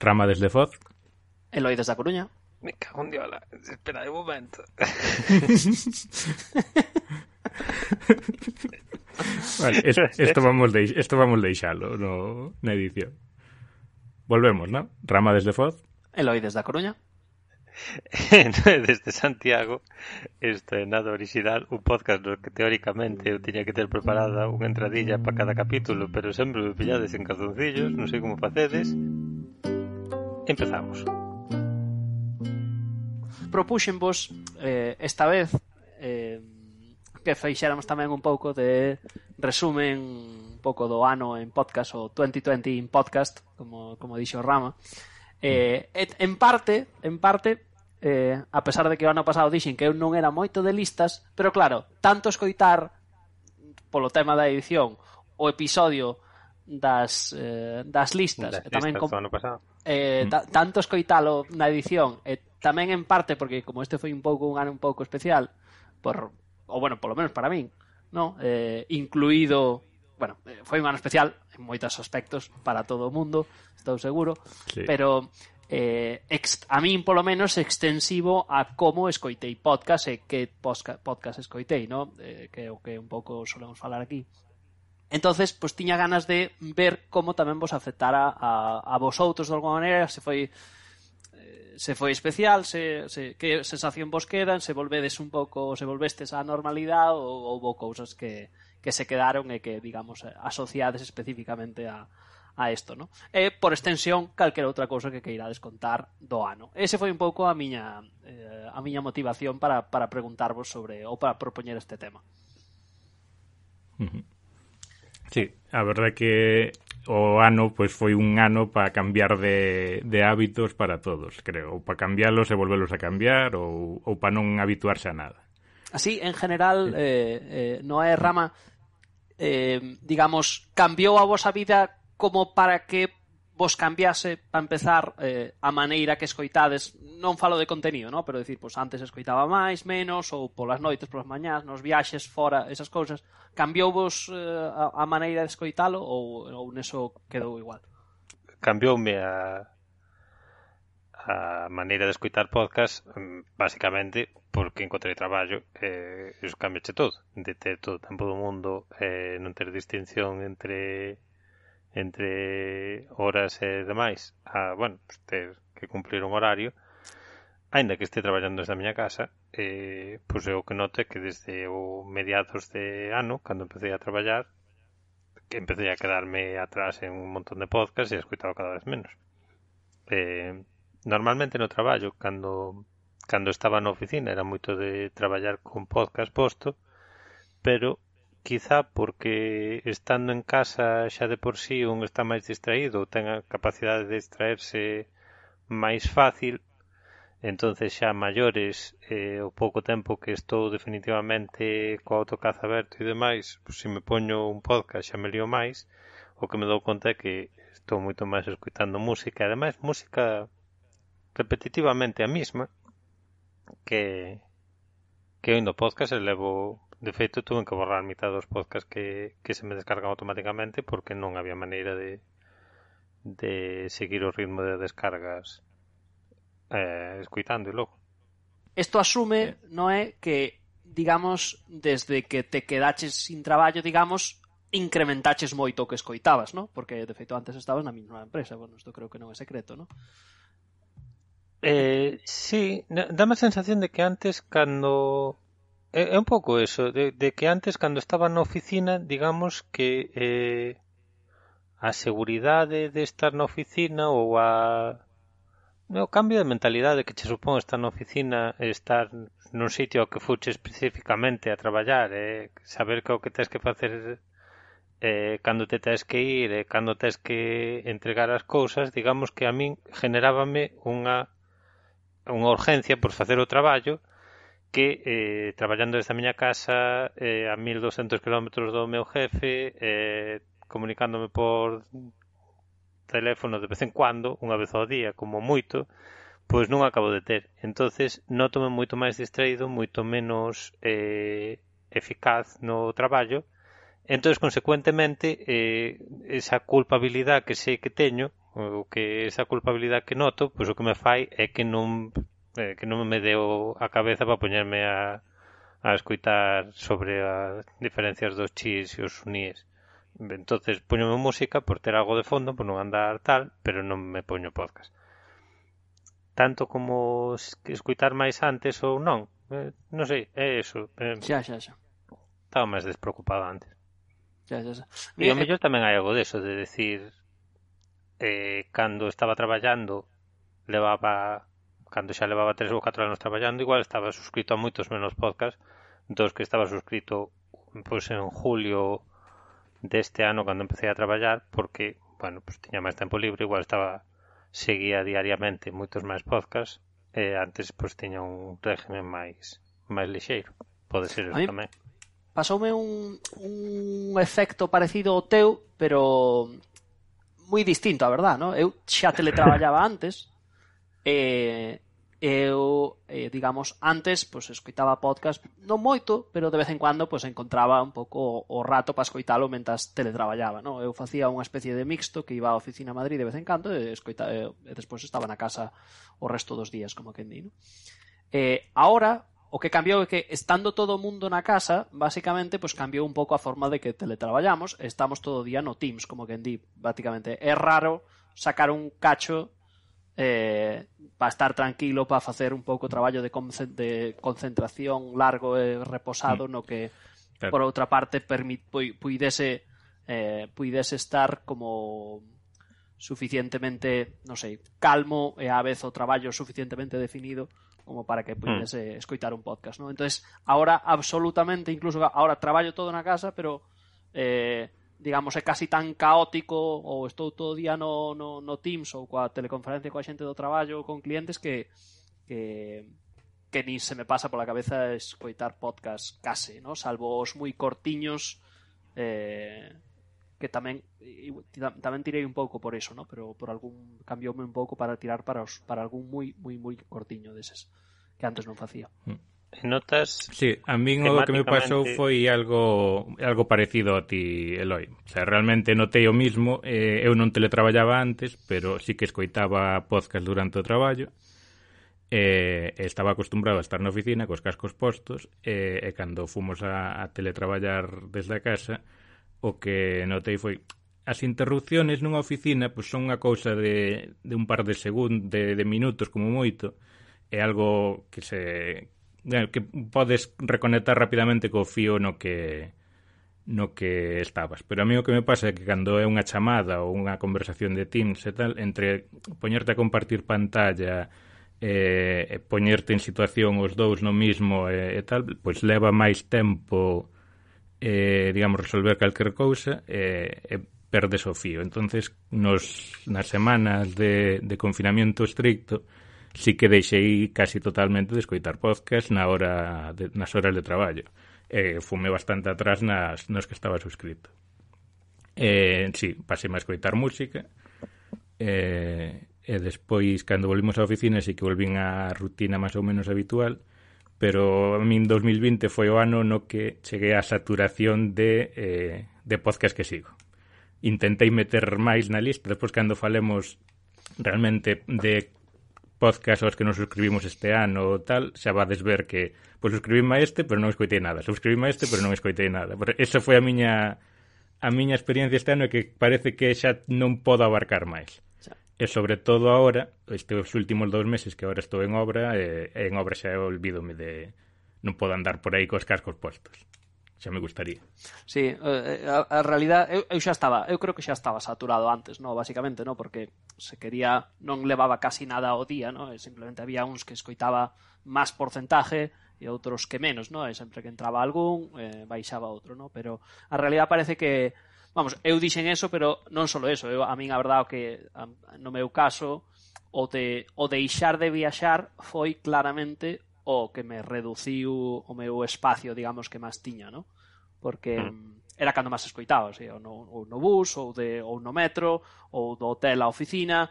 Rama desde Foz. Eloi desde a Coruña. Me cago en diola. Espera un momento. vale, es, esto vamos de, isto vamos deixalo no, na edición. Volvemos, ¿no? Rama desde Foz. Eloi desde a Coruña. desde Santiago isto é nada original un podcast no que teóricamente eu tiña que ter preparada unha entradilla para cada capítulo pero sempre me pillades en calzoncillos non sei como facedes Empezamos. Propuxenvos eh, esta vez eh, que feixéramos tamén un pouco de resumen un pouco do ano en podcast o 2020 in podcast, como, como dixo Rama. Eh, en parte, en parte, eh, a pesar de que o ano pasado dixen que eu non era moito de listas, pero claro, tanto escoitar polo tema da edición o episodio das, eh, das listas das e tamén listas com... ano pasado eh, mm. tanto escoitalo na edición e tamén en parte porque como este foi un pouco un ano un pouco especial por ou bueno, polo menos para min, no? Eh, incluído, bueno, eh, foi un ano especial en moitos aspectos para todo o mundo, estou seguro, sí. pero eh, ex, a min polo menos extensivo a como escoitei podcast e que podcast, podcast escoitei, no? eh, que o que un pouco solemos falar aquí Entonces, pues tiña ganas de ver como tamén vos afectara a, a vosotros de alguma maneira, se foi eh, se foi especial, se, se que sensación vos quedan, se volvedes un pouco, se volvestes á normalidade ou houbo cousas que, que se quedaron e que, digamos, asociades especificamente a, a isto, no? E, por extensión, calquera outra cousa que queirades contar do ano. Ese foi un pouco a miña, eh, a miña motivación para, para preguntarvos sobre ou para propoñer este tema. Uh -huh. Sí, a verdade que o ano pois foi un ano para cambiar de, de hábitos para todos, creo, ou para cambiarlos e volvelos a cambiar ou, ou para non habituarse a nada. Así, en general, eh, eh, Noé Rama, eh, digamos, cambiou a vosa vida como para que vos cambiase para empezar eh, a maneira que escoitades, non falo de contenido, no? pero decir, pois antes escoitaba máis, menos, ou polas noites, polas mañás, nos viaxes, fora, esas cousas, cambiou vos eh, a, a maneira de escoitalo ou, ou neso quedou igual? Cambioume a, a maneira de escoitar podcast mm, basicamente porque encontrei traballo e eh, iso cambiache todo de ter todo o tempo do mundo eh, non ter distinción entre entre horas e demais a, bueno, pues ter que cumplir un horario. Aínda que este traballando desde a miña casa eh, pois eu que note que desde o mediados de ano cando empecé a traballar que empecé a quedarme atrás en un montón de podcast e escuitaba cada vez menos. Eh, normalmente no traballo cando cando estaba na oficina era moito de traballar con podcast posto pero quizá porque estando en casa xa de por sí un está máis distraído, ten a capacidade de distraerse máis fácil, entonces xa maiores eh, o pouco tempo que estou definitivamente co autocaza aberto e demais, pues, se me poño un podcast xa me lío máis, o que me dou conta é que estou moito máis escutando música, e ademais música repetitivamente a mesma que que oindo podcast e levo De feito, tuve que borrar mitad dos podcasts que, que se me descargan automáticamente porque non había maneira de, de seguir o ritmo de descargas eh, escuitando e logo. Isto asume, eh. non é, que, digamos, desde que te quedaches sin traballo, digamos, incrementaches moito o que escoitabas, non? Porque, de feito, antes estabas na mesma empresa, bueno, isto creo que non é secreto, non? Eh, sí, dame a sensación de que antes, cando É, é un pouco eso, de, de que antes, cando estaba na oficina, digamos que eh, a seguridade de estar na oficina ou a o cambio de mentalidade que che supón estar na oficina estar nun sitio ao que fuche especificamente a traballar eh, saber que o que tens que facer eh, cando te tens que ir e cando tens que entregar as cousas digamos que a min generábame unha unha urgencia por facer o traballo que eh, traballando desde a miña casa eh, a 1200 km do meu jefe eh, comunicándome por teléfono de vez en cuando, unha vez ao día, como moito, pois non acabo de ter. entonces notome moito máis distraído, moito menos eh, eficaz no traballo, entonces consecuentemente, eh, esa culpabilidade que sei que teño, o que esa culpabilidade que noto, pois o que me fai é que non eh, que non me deu a cabeza para poñerme a, a escoitar sobre as diferencias dos chis e os suníes. Entonces poñome música por ter algo de fondo, por non andar tal, pero non me poño podcast. Tanto como escoitar máis antes ou non, eh, non sei, é eso. Eh, xa, xa, xa. Estaba máis despreocupado antes. Xa, xa, xa. E ao mellor eh, tamén hai algo deso, de decir, eh, cando estaba traballando, levaba cando xa levaba tres ou catro anos traballando, igual estaba suscrito a moitos menos podcast dos que estaba suscrito pois en julio deste ano cando empecé a traballar porque, bueno, pois tiña máis tempo libre, igual estaba seguía diariamente moitos máis podcasts e antes pois tiña un régimen máis máis lixeiro. Pode ser eso tamén. Pasoume un, un efecto parecido ao teu, pero moi distinto, a verdad, no? Eu xa teletraballaba antes, eh, eu, eh, digamos, antes pois escoitaba podcast non moito, pero de vez en cuando pois encontraba un pouco o rato para escoitalo mentas teletraballaba, non? Eu facía unha especie de mixto que iba á oficina a Madrid de vez en cando e, escoita, e, e despois estaba na casa o resto dos días, como que di, non? Eh, ahora, o que cambiou é que estando todo o mundo na casa, basicamente, pois cambiou un pouco a forma de que teletraballamos, estamos todo o día no Teams, como que en di, prácticamente. É raro sacar un cacho eh, para estar tranquilo, para facer un pouco traballo de, de concentración largo e reposado mm. no que claro. por outra parte permit, puidese eh, puidese estar como suficientemente, non sei, calmo e á vez o traballo suficientemente definido como para que puidese mm. escoitar un podcast, ¿no? Entonces, ahora absolutamente, incluso ahora traballo todo na casa, pero eh, digamos, é casi tan caótico ou estou todo o día no, no, no Teams ou coa teleconferencia coa xente do traballo ou con clientes que, que que ni se me pasa pola cabeza escoitar podcast case, no? salvo os moi cortiños eh, que tamén tamén tirei un pouco por eso, no? Pero por algún cambioume un pouco para tirar para os para algún moi moi moi cortiño deses que antes non facía. Mm notas Sí, a min o que me pasou foi algo algo parecido a ti, Eloi. O sea, realmente notei o mismo, eh, eu non teletraballaba antes, pero sí que escoitaba podcast durante o traballo. Eh, estaba acostumbrado a estar na oficina cos cascos postos eh, e cando fomos a, a teletraballar desde a casa o que notei foi as interrupciones nunha oficina pois son unha cousa de, de un par de segundos de, de minutos como moito é algo que se que podes reconectar rapidamente co fío no que no que estabas. Pero a mí o que me pasa é que cando é unha chamada ou unha conversación de Teams e tal, entre poñerte a compartir pantalla e, e poñerte en situación os dous no mismo e, e tal, pois leva máis tempo eh, digamos, resolver calquer cousa e, e perdes o fío. Entonces, nos, nas semanas de, de confinamiento estricto, sí que deixei casi totalmente de escoitar podcast na hora de, nas horas de traballo. Eh, fume bastante atrás nas, nos que estaba suscrito. Eh, sí, pasei a escoitar música. Eh, e despois, cando volvimos á oficina, sí que volvín á rutina máis ou menos habitual, pero a min 2020 foi o ano no que cheguei á saturación de, eh, de podcast que sigo. Intentei meter máis na lista, despois cando falemos realmente de podcast aos que nos suscribimos este ano ou tal, xa vades ver que pois suscribíme a este, pero non escoitei nada. Suscribíme a este, pero non escoitei nada. Pero esa foi a miña a miña experiencia este ano é que parece que xa non podo abarcar máis. Xa. E sobre todo agora, estes últimos dous meses que agora estou en obra, e, en obra xa olvídome de non podo andar por aí cos cascos postos xa me gustaría. Sí, eh, eh, a, a realidad eu, eu xa estaba, eu creo que xa estaba saturado antes, no, basicamente, no, porque se quería non levaba casi nada ao día, no, e simplemente había uns que escoitaba máis porcentaje e outros que menos, no, e sempre que entraba algún, eh, baixaba outro, no, pero a realidad parece que vamos, eu dixen eso, pero non só eso, eu, a min a verdade que a, no meu caso o de o deixar de viaxar foi claramente o que me reduciu o meu espacio, digamos, que máis tiña, ¿no? Porque mm. era cando máis escoitaba, así, ou, no, ou no bus, ou, de, ou no metro, ou do hotel á oficina,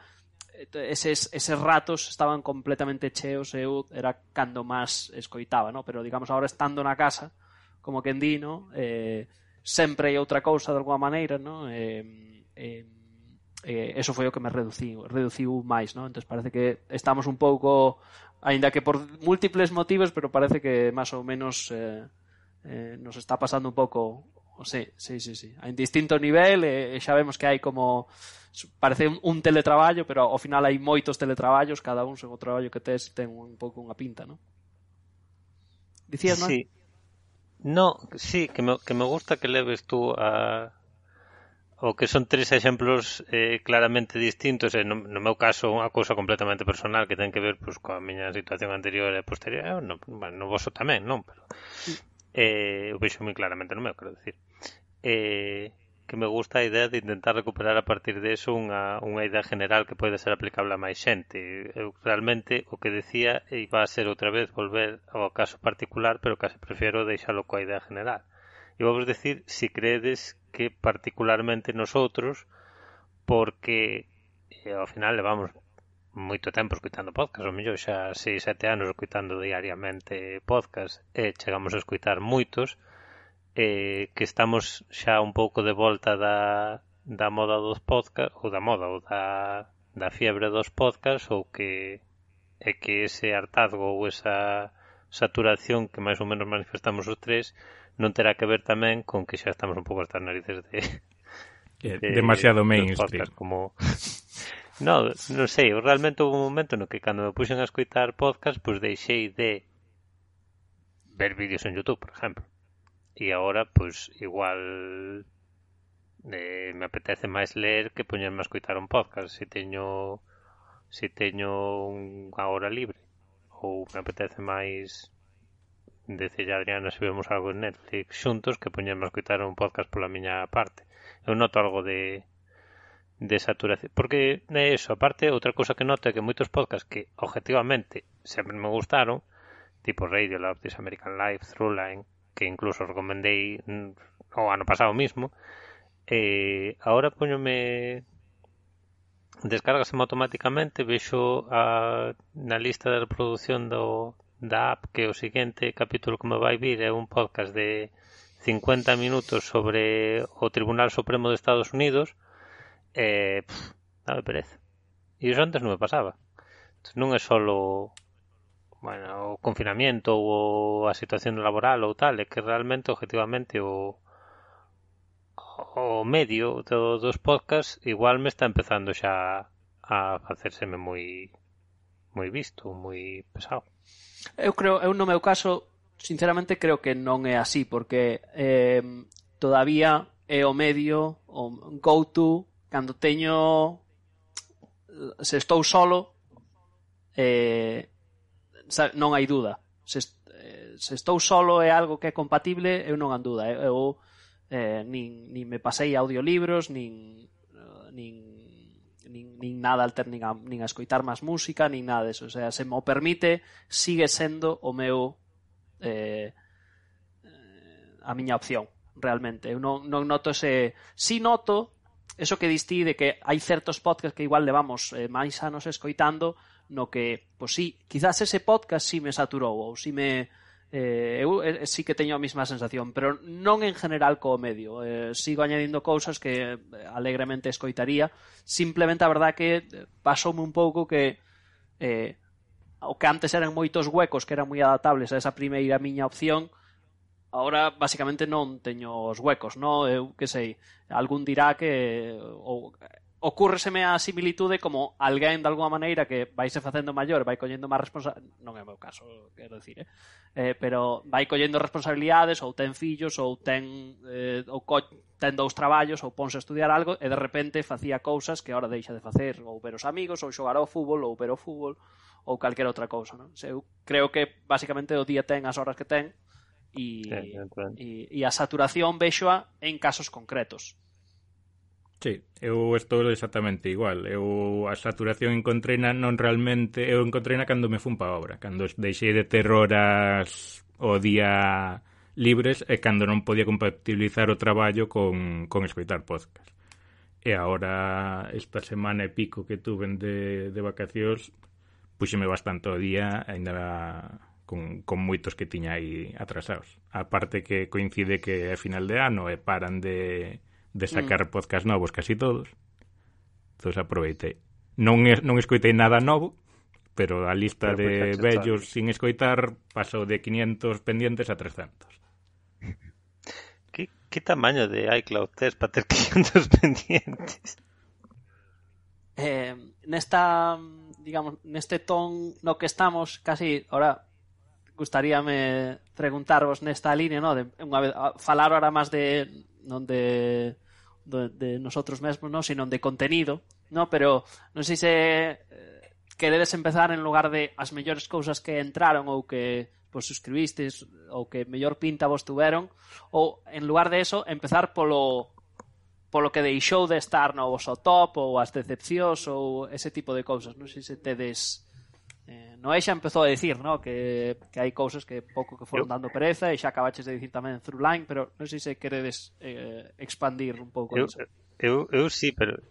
eses, eses ratos estaban completamente cheos eu era cando máis escoitaba, no? pero digamos agora estando na casa, como que en di, no? eh, sempre hai outra cousa de alguma maneira, no? eh, eh, eh, eso foi o que me reduciu, reduciu máis, no? Entón parece que estamos un pouco Ainda que por múltiples motivos, pero parece que máis ou menos eh, eh, nos está pasando un pouco Sí, sí, sí, sí. En distinto nivel, eh, xa vemos que hai como parece un, un teletraballo, pero ao final hai moitos teletraballos, cada un según o traballo que tes ten un pouco unha pinta, non? Dicías, non? Sí. No, sí, que me, que me gusta que leves tú a, o que son tres exemplos eh, claramente distintos e no, no meu caso unha cousa completamente personal que ten que ver pois, coa miña situación anterior e posterior eh, no, bueno, no vosso tamén, non? Pero, eh, o vexo moi claramente no meu, quero dicir. Eh, que me gusta a idea de intentar recuperar a partir de eso unha, unha idea general que pode ser aplicable a máis xente. Eu realmente o que decía iba a ser outra vez volver ao caso particular pero case prefiero deixalo coa idea general. E vos decir si credes que particularmente nosotros porque eh, ao final levamos moito tempo escuitando podcast, o mellor xa 6, 7 anos escuitando diariamente podcast e chegamos a escuitar moitos eh, que estamos xa un pouco de volta da, da moda dos podcast ou da moda ou da, da fiebre dos podcast ou que é que ese hartazgo ou esa saturación que máis ou menos manifestamos os tres non terá que ver tamén con que xa estamos un pouco hasta narices de, de demasiado mainstream como No, non sei, realmente houve un momento no que cando me puxen a escoitar podcast, pois pues deixei de ver vídeos en YouTube, por exemplo. E agora, pois, pues, igual eh, me apetece máis ler que poñerme a escoitar un podcast se teño se teño unha hora libre ou me apetece máis decía Adriana subimos algo en Netflix xuntos que poñemos a escutar un podcast pola miña parte eu noto algo de de saturación porque é eso, aparte outra cousa que noto é que moitos podcasts que objetivamente sempre me gustaron tipo Radio Love, This American Life, Throughline que incluso recomendei mm, o ano pasado mismo eh, ahora poñome descargaseme automáticamente vexo a, na lista de reproducción do, da app que o seguinte capítulo que me vai vir é un podcast de 50 minutos sobre o Tribunal Supremo de Estados Unidos e pff, dame pereza e iso antes non me pasaba Entonces, non é só bueno, o confinamiento ou a situación laboral ou tal, é que realmente objetivamente o o medio do, dos podcasts igual me está empezando xa a facérseme moi moi visto, moi pesado. Eu creo, eu no meu caso, sinceramente creo que non é así, porque eh, todavía é o medio, o go to, cando teño se estou solo eh, non hai dúda se, eh, se estou solo é algo que é compatible eu non han dúda eu eh, nin, nin me pasei audiolibros nin, nin nin, nin nada alter, nin a, nin a escoitar máis música, nin nada deso. O sea, se mo permite, sigue sendo o meu... Eh, eh, a miña opción, realmente. Eu non, non noto ese... Si noto, eso que distí de que hai certos podcasts que igual levamos eh, máis anos escoitando, no que, pois pues, sí, quizás ese podcast si sí me saturou, ou si sí me Eh, eu eh, sí que teño a mesma sensación, pero non en general co medio. Eh, sigo añadindo cousas que eh, alegremente escoitaría. Simplemente a verdad que eh, pasoume un pouco que eh, o que antes eran moitos huecos que eran moi adaptables a esa primeira miña opción, ahora basicamente non teño os huecos, no? Eu que sei, algún dirá que eh, ou ocurreseme a similitude como alguén de alguma maneira que vai se facendo maior, vai collendo máis responsabilidades, non é o meu caso, quero dicir, eh? eh pero vai collendo responsabilidades ou ten fillos ou ten eh, ou co... ten dous traballos ou ponse a estudiar algo e de repente facía cousas que agora deixa de facer, ou ver os amigos, ou xogar ao fútbol, ou ver o fútbol, ou calquera outra cousa, non? Se eu creo que basicamente o día ten as horas que ten e, e, e a saturación vexoa en casos concretos Sí, eu estou exactamente igual. Eu a saturación encontreina non realmente, eu encontreina cando me fun pa obra, cando deixei de ter horas o día libres e cando non podía compatibilizar o traballo con, con escoitar podcast. E agora esta semana e pico que tuven de, de vacacións puxeme bastante o día ainda con, con moitos que tiña aí atrasados. A parte que coincide que é final de ano e paran de de sacar mm. podcast novos casi todos. Entón aproveitei. Non, es, non escoitei nada novo, pero a lista pero de pois vellos sin escoitar pasou de 500 pendientes a 300. Que, que tamaño de iCloud tes para ter 500 pendientes? Eh, nesta digamos, neste ton no que estamos, casi, ahora, gustaríame preguntarvos nesta línea, no? de, unha vez, falar ahora máis de non de, de, de nosotros mesmos, no, sino de contenido, no, pero non sei se eh, queredes empezar en lugar de as mellores cousas que entraron ou que pues, suscribistes ou que mellor pinta vos tuveron ou en lugar de eso empezar polo polo que deixou de estar no? Vosso top ou as decepcións ou ese tipo de cousas, non sei se tedes Eh, Noé xa empezou a decir, no? que, que hai cousas que pouco que foron dando pereza e xa acabaches de dicir tamén Throughline, pero non sei se queredes eh, expandir un pouco eu, niso. Eu, eu sí, pero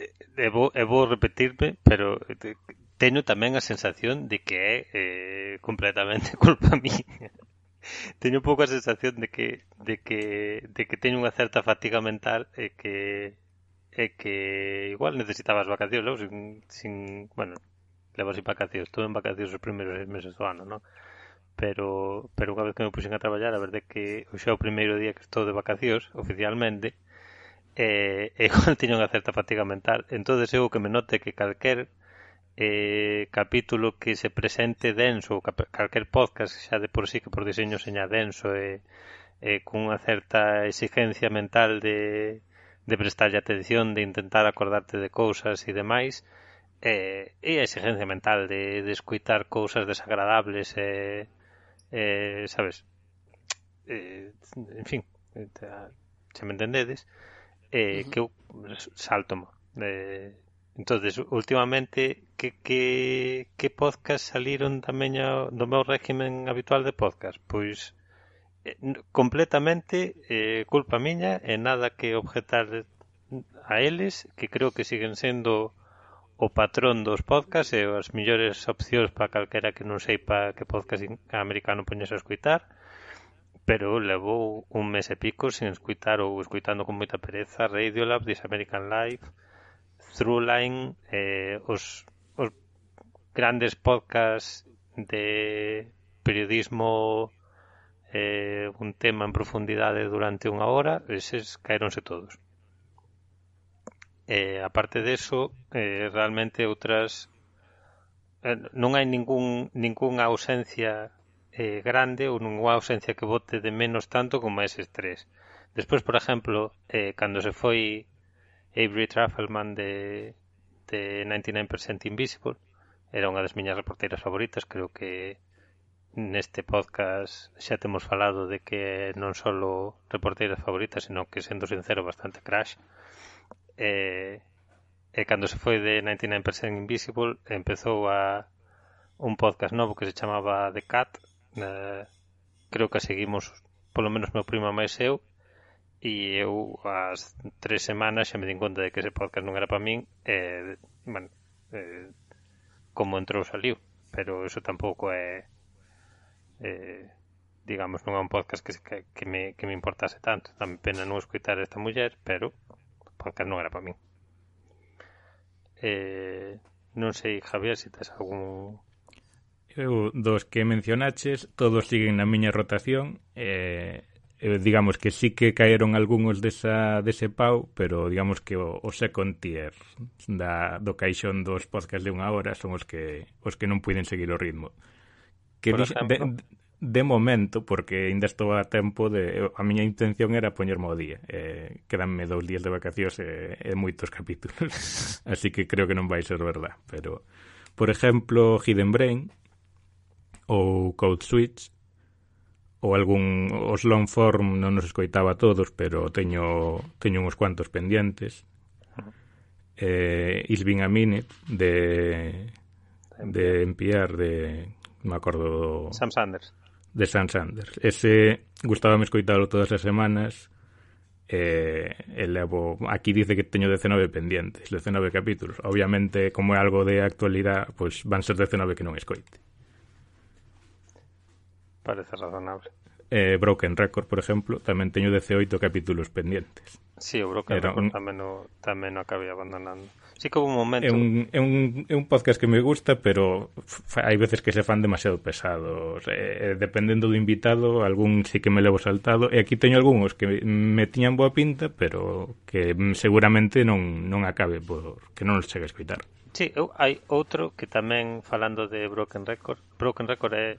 eh, e vou, e vou repetirme, pero eh, teño tamén a sensación de que é eh, completamente culpa miña. Teño un pouco a sensación de que de que de que teño unha certa fatiga mental e que e que igual necesitaba as vacacións, logo, sin, sin, bueno, levo así vacacións, estuve en vacacións os primeiros seis meses do ano, non? Pero, pero unha vez que me puxen a traballar, a verdade que xa o primeiro día que estou de vacacións, oficialmente, eh, igual tiño unha certa fatiga mental. entonces eu que me note que calquer eh, capítulo que se presente denso, ou calquer podcast xa de por sí que por diseño seña denso e, eh, cunha certa exigencia mental de, de prestarlle atención, de intentar acordarte de cousas e demais, eh, e a exigencia mental de, de escuitar cousas desagradables e, eh, eh, sabes eh, en fin se me entendedes eh, uh -huh. que eu salto eh, entonces últimamente que, que, que podcast saliron tamén do meu régimen habitual de podcast? Pois eh, completamente eh, culpa miña e nada que objetar a eles que creo que siguen sendo o patrón dos podcasts e as mellores opcións para calquera que non seipa que podcast americano poñese a escuitar pero levou un mes e pico sen escuitar ou escuitando con moita pereza Radiolab, This American Life, Throughline, eh, os, os grandes podcasts de periodismo eh, un tema en profundidade durante unha hora, eses caeronse todos eh, aparte deso, eh, realmente outras eh, non hai ningún, ningunha ausencia eh, grande ou nunha ausencia que bote de menos tanto como eses tres. Despois, por exemplo, eh, cando se foi Avery Truffleman de, de 99% Invisible, era unha das miñas reporteiras favoritas, creo que neste podcast xa temos falado de que non só reporteiras favoritas, senón que, sendo sincero, bastante crash e, e cando se foi de 99% Invisible empezou a un podcast novo que se chamaba The Cat. Eh, creo que seguimos polo menos meu primo máis eu. E eu as tres semanas xa me din conta de que ese podcast non era para min. E, bueno, eh, como entrou saliu. Pero eso tampouco é eh, digamos, non é un podcast que, que, que, me, que me importase tanto. Dame pena non escutar esta muller, pero podcast non era para min. Eh, non sei, Javier, se tes algún eu dos que mencionaches todos siguen na miña rotación eh, eh, digamos que sí que caeron algúns desa, dese pau pero digamos que o, o second tier da, do caixón dos podcast de unha hora son os que os que non puiden seguir o ritmo que Por dix, de, de momento, porque ainda estou a tempo de... A miña intención era poñerme ao día. Eh, quedanme dous días de vacacións e, e moitos capítulos. Así que creo que non vai ser verdad. Pero, por exemplo, Hidden Brain ou Code Switch ou algún os long form non nos escoitaba todos, pero teño teño uns cuantos pendientes. Eh, Is Being a Minute de de NPR de me acordo do... Sam Sanders de San Sanders. Ese gustábame escoitalo todas as semanas eh, e levo... Aquí dice que teño 19 pendientes, 19 capítulos. Obviamente, como é algo de actualidade, pois van ser 19 que non escoite. Parece razonable. Eh, Broken Record, por exemplo, tamén teño 18 capítulos pendientes. Sí, o Broken Era Record un... tamén, o, tamén o acabei abandonando. Sí que houve un momento. É un, é, un, é un podcast que me gusta, pero hai veces que se fan demasiado pesados. Eh, dependendo do invitado, algún sí que me levo saltado. E aquí teño algúns que me tiñan boa pinta, pero que seguramente non, non acabe, por, que non os chega a escutar. Sí, eu, hai outro que tamén, falando de Broken Record, Broken Record é,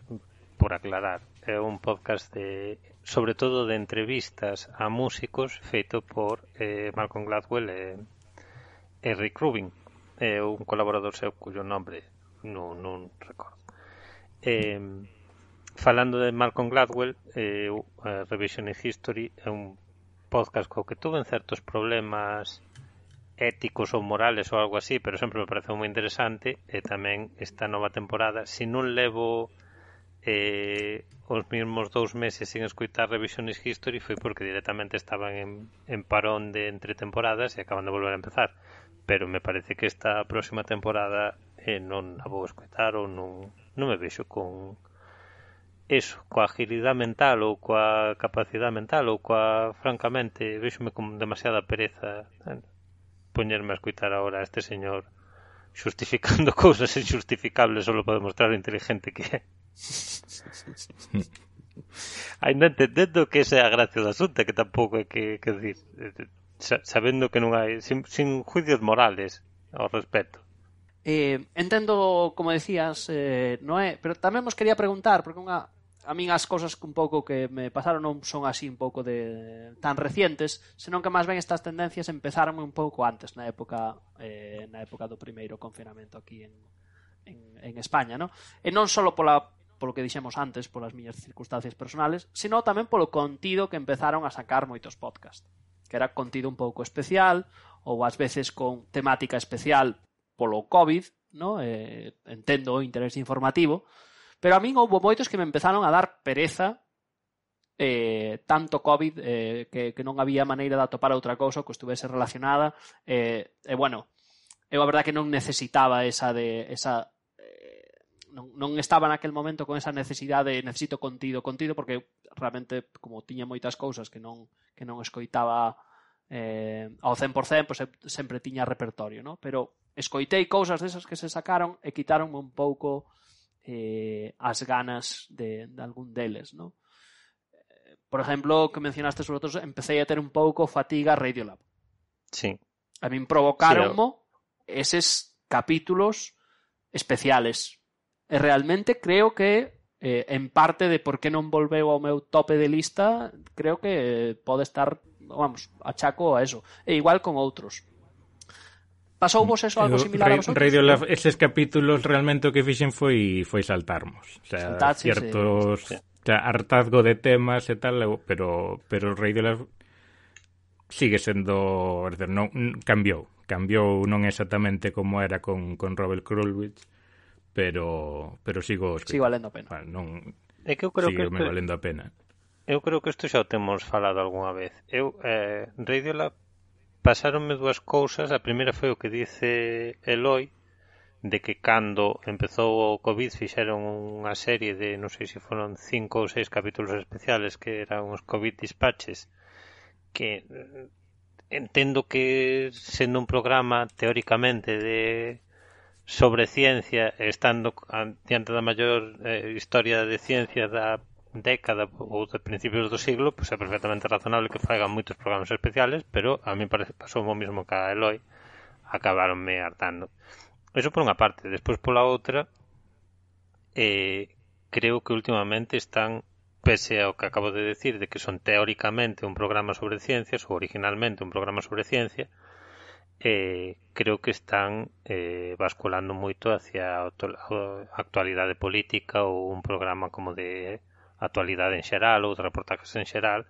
por aclarar, é un podcast de sobre todo de entrevistas a músicos feito por eh, Malcolm Gladwell e eh, e Rick Rubin é un colaborador seu cuyo nombre non, non recordo. Eh, falando de Malcolm Gladwell eh, uh, Revision in History é un podcast co que tuven certos problemas éticos ou morales ou algo así, pero sempre me pareceu moi interesante e tamén esta nova temporada. Se non levo eh, os mesmos dous meses sin escuitar Revisionist History foi porque directamente estaban en, en parón de entre temporadas e acaban de volver a empezar. Pero me parece que esta próxima temporada eh, non a vou escoitar ou non, non me vexo con eso, coa agilidade mental ou coa capacidade mental ou coa, francamente, vexome con demasiada pereza eh, poñerme a escoitar agora a este señor xustificando cousas injustificables solo para demostrar o inteligente que é. Ainda entendendo que esa é a gracia do asunto, que tampouco é que, que decir, sabendo que non hai sin, sin juicios morales ao respecto. Eh, entendo, como decías, eh, Noé, pero tamén vos quería preguntar, porque unha, a min as cousas que un pouco que me pasaron non son así un pouco de tan recientes, senón que máis ben estas tendencias empezaron un pouco antes na época eh, na época do primeiro confinamento aquí en, en, en España, no? E non só pola polo que dixemos antes, polas miñas circunstancias personales, sino tamén polo contido que empezaron a sacar moitos podcasts que era contido un pouco especial ou ás veces con temática especial polo COVID, no? Eh, entendo o interés informativo, pero a min houbo moitos que me empezaron a dar pereza eh, tanto COVID eh, que, que non había maneira de atopar outra cousa que estuvese relacionada eh, e bueno, eu a verdade que non necesitaba esa de esa non, non estaba naquel momento con esa necesidade, necesito contido, contido, porque realmente, como tiña moitas cousas que non, que non escoitaba eh, ao 100%, pois sempre tiña repertorio, no? pero escoitei cousas desas que se sacaron e quitaron un pouco eh, as ganas de, de algún deles, no? Eh, por exemplo, que mencionaste sobre outros, empecé a ter un pouco fatiga Radiolab. Sí. A min provocaronmo sí, eses capítulos especiales e realmente creo que eh, en parte de por que non volveu ao meu tope de lista, creo que eh, pode estar, vamos, achaco a eso. E igual con outros. Pasou vos eso algo similar Eu, a vosotros? Radio Lab, eses capítulos realmente o que fixen foi foi saltarmos. O sea, Saltar, ciertos sí, sí. O sea, hartazgo de temas e tal, pero pero Radio Lab sigue sendo, non cambiou, cambiou non exactamente como era con con Robert Krulwich, pero pero sigo. Sigo valendo a pena. Vale, non É que eu creo que este... valendo a pena. Eu creo que isto xa o temos falado algunha vez. Eu eh Radiolab pasaronme dúas cousas. A primeira foi o que dice Eloi de que cando empezou o Covid fixeron unha serie de, non sei se foron cinco ou seis capítulos especiales que eran os Covid dispatches que eh, entendo que sendo un programa teóricamente de sobre ciencia estando diante da maior eh, historia de ciencia da década ou de principios do siglo, pois é perfectamente razonable que faigan moitos programas especiales, pero a mí parece pasou o mismo que a Eloi, acabaronme hartando. Eso por unha parte, despois pola outra, eh, creo que últimamente están pese ao que acabo de decir de que son teóricamente un programa sobre ciencias ou originalmente un programa sobre ciencia eh, creo que están eh, basculando moito hacia a actualidade política ou un programa como de actualidade en xeral ou de reportajes en xeral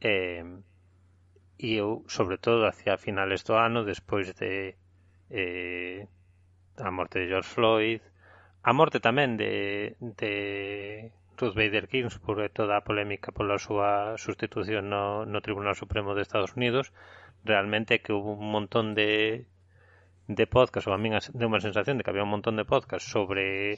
eh, e eu, sobre todo, hacia finales do ano despois de eh, a morte de George Floyd a morte tamén de, de Ruth Bader Ginsburg e toda a polémica pola súa sustitución no, no Tribunal Supremo de Estados Unidos. Realmente que houve un montón de de podcast, ou a min deu unha sensación de que había un montón de podcast sobre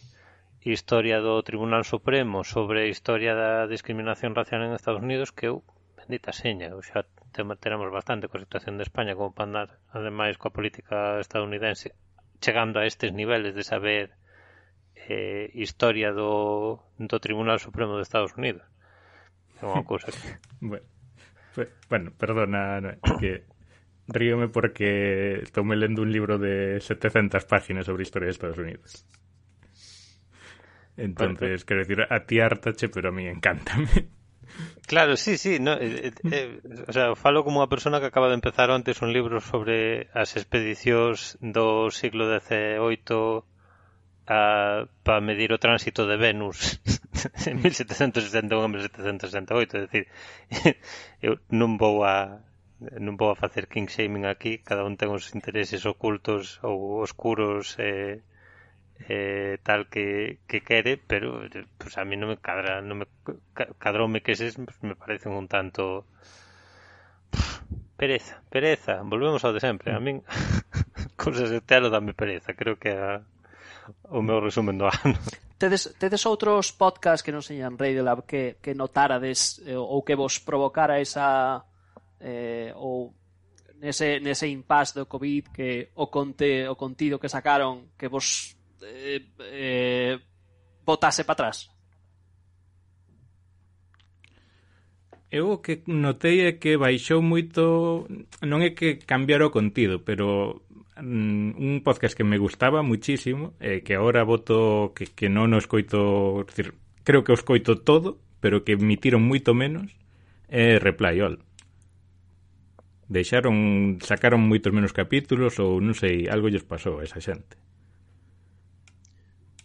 historia do Tribunal Supremo, sobre historia da discriminación racial en Estados Unidos que eu, bendita seña, eu xa teremos bastante coa situación de España como para andar ademais coa política estadounidense chegando a estes niveles de saber eh, historia do, do Tribunal Supremo de Estados Unidos. É unha cousa que... bueno, pues, bueno, perdona, no, que ríome porque estou me lendo un libro de 700 páginas sobre historia de Estados Unidos. Entonces, quero decir, a ti hartache, pero a mí encántame. Claro, sí, sí. No, eh, eh, eh, o sea, falo como unha persona que acaba de empezar antes un libro sobre as expedicións do siglo XVIII a, para medir o tránsito de Venus en 1761 a 1768, é dicir, eu non vou a non vou a facer king shaming aquí, cada un ten os intereses ocultos ou oscuros eh, eh, tal que, que quere, pero pues a mí non me cadra, non me cadroume que eses pues, me parecen un tanto pereza, pereza, volvemos ao de sempre. A min cousas de teatro dame pereza, creo que a o meu resumen do ano. Tedes, tedes outros podcast que non señan Radiolab que, que notarades eh, ou que vos provocara esa eh, ou nese, nese impasse do COVID que o, conte, o contido que sacaron que vos eh, eh, botase para atrás? Eu o que notei é que baixou moito, non é que cambiara o contido, pero Mm, un podcast que me gustaba muchísimo eh, que ahora voto que, que non o escoito decir, creo que o escoito todo pero que emitiron moito menos é eh, Reply All. Deixaron sacaron moitos menos capítulos ou non sei, algo lles pasou a esa xente.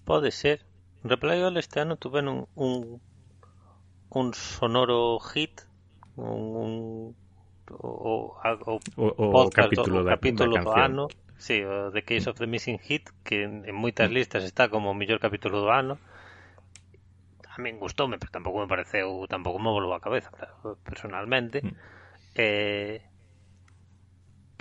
Pode ser. Reply All este ano tuve un, un, un sonoro hit un, un o, o, o, o podcast, capítulo, o, da, capítulo da do ano sí, o The Case of the Missing Hit que en, en moitas mm. listas está como o mellor capítulo do ano. A min gustoume, pero tampouco me pareceu tampouco me volou a cabeza personalmente. Mm. eh,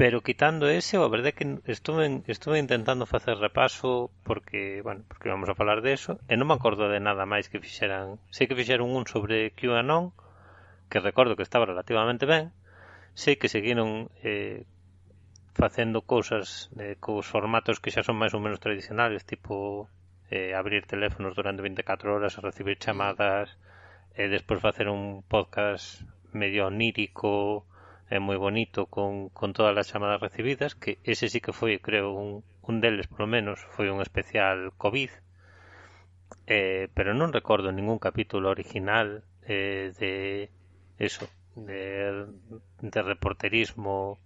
pero quitando ese, a verdade é que estuve, estuve intentando facer repaso porque, bueno, porque vamos a falar de eso e non me acordo de nada máis que fixeran. Sei que fixeron un sobre QAnon que recordo que estaba relativamente ben sei que seguiron eh, facendo cousas eh, cos formatos que xa son máis ou menos tradicionales, tipo eh, abrir teléfonos durante 24 horas, recibir chamadas, e eh, despois facer un podcast medio onírico, é moi bonito con, con todas as chamadas recibidas, que ese sí que foi, creo, un, un deles polo menos, foi un especial COVID, eh, pero non recordo ningún capítulo original eh, de eso, de, de reporterismo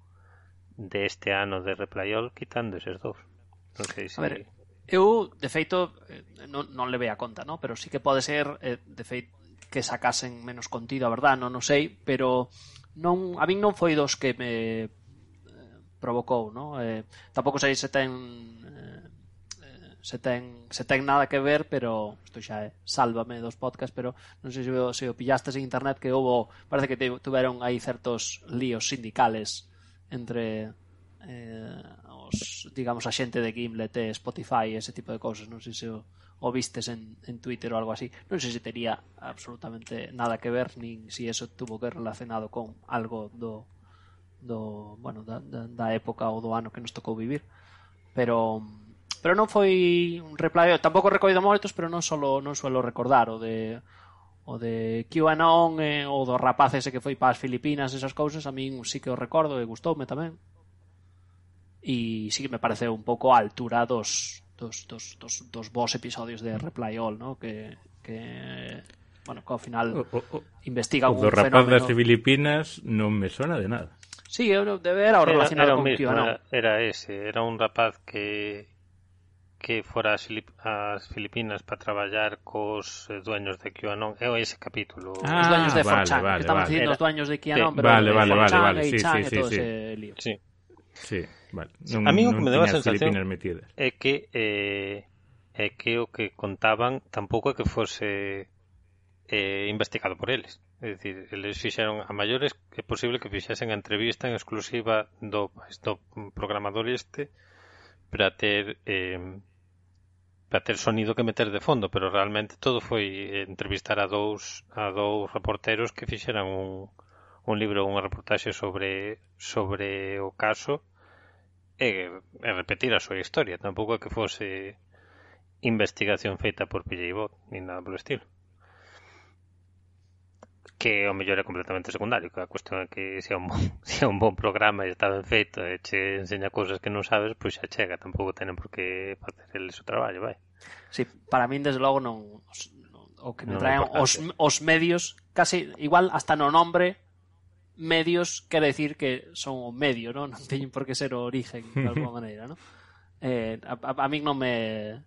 de este ano de Replayol quitando eses dous. Non sei se... A ver, eu, de feito, eh, non, non levei a conta, no? pero sí que pode ser, eh, de feito, que sacasen menos contido, a verdad, non, non sei, pero non, a min non foi dos que me eh, provocou, no? Eh, tampouco sei se ten eh, se ten, se ten nada que ver, pero isto xa é, sálvame dos podcasts, pero non sei se o, se o pillastes en internet que houve, parece que te, tuveron aí certos líos sindicales entre eh, os, digamos, a xente de Gimlet e Spotify e ese tipo de cousas, non sei se o, o vistes en, en Twitter ou algo así. Non sei se tería absolutamente nada que ver nin si eso tuvo que relacionado con algo do do, bueno, da, da, da época ou do ano que nos tocou vivir. Pero Pero non foi un replay, tampouco recoido moitos, pero non solo non suelo recordar o de o de QAnon eh, ou do rapaz ese que foi para as Filipinas, esas cousas, a min sí que o recordo e gustoume tamén. E sí que me pareceu un pouco a altura dos dos, dos, dos, dos bons episodios de Reply All, ¿no? que, que bueno, que ao final o, o, investiga un fenómeno. Do rapaz das Filipinas non me sona de nada. Sí, eu de ver relacionado era, era con mismo, QAnon. Era, era ese, era un rapaz que que fora as, as Filipinas para traballar cos eh, dueños de QAnon é ese capítulo ah, os dueños de vale, Forchan vale, estamos vale. dicindo os dueños de QAnon sí. pero vale, vale, Forchan vale, vale. Sí, sí, sí, sí. sí. Sí, vale. Non, a mí o que me deu a sensación é que eh, é que o que contaban tampouco é que fose eh, investigado por eles É dicir, eles fixeron a maiores é posible que fixesen a entrevista en exclusiva do, do programador este para ter eh, para ter sonido que meter de fondo, pero realmente todo foi entrevistar a dous a dous reporteros que fixeran un, un libro, unha reportaxe sobre sobre o caso e, e repetir a súa historia, tampouco que fose investigación feita por PJ Bot, nin nada polo estilo que o mellor é completamente secundario, que a cuestión é que se é un bon, se é un bon programa e está ben feito e che enseña cousas que non sabes, pois xa chega, tampouco tenen por que facer el seu traballo, vai. Sí, para min desde logo non o que me non traen os, os medios, case igual hasta no nombre medios quere decir que son o medio, non? Non teñen por que ser o origen de alguma maneira, non? Eh, a, a, a min non me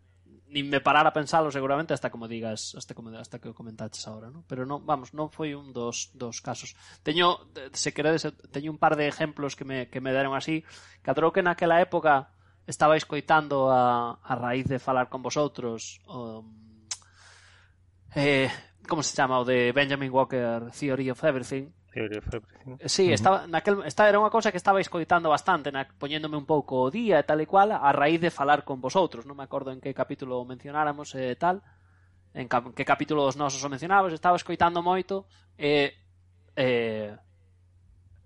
nin me parar a pensalo seguramente hasta como digas, hasta como hasta que o comentaches agora, ¿no? Pero non, vamos, non foi un dos dos casos. Teño se queredes teño un par de exemplos que me que me deron así, cadrou que naquela época estaba escoitando a a raíz de falar con vosotros o, eh como se chama o de Benjamin Walker Theory of Everything teoría fabricación. Sí, estaba, naquel, esta era unha cousa que estaba escoitando bastante, na, poñéndome un pouco o día e tal e cual, a raíz de falar con vosotros, non me acordo en que capítulo mencionáramos e eh, tal, en que capítulo dos nosos o mencionabas, estaba escoitando moito e eh,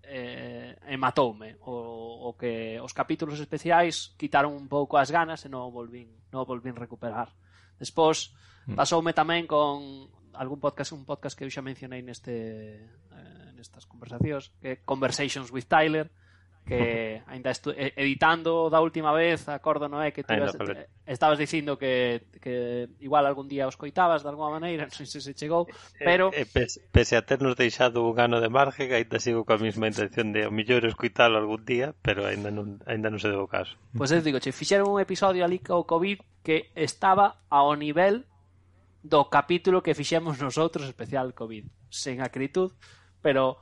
eh, e matoume o, o que os capítulos especiais quitaron un pouco as ganas e non o volvín, non o volvín recuperar. Despois mm. pasoume tamén con algún podcast, un podcast que eu xa mencionei neste eh, estas conversacións, que Conversations with Tyler, que ainda estu editando da última vez, acordo non é que tú vas, estabas dicindo que, que igual algún día os coitabas de alguma maneira, non sei se se chegou, eh, pero... Eh, e, e pese, pese a ternos deixado un ano de marge, ainda sigo coa mesma intención de o millor escoitalo algún día, pero ainda non, ainda non se deu caso. Pois pues eu digo, che, fixeron un episodio ali co COVID que estaba ao nivel do capítulo que fixemos nosotros especial COVID, sen acritud, pero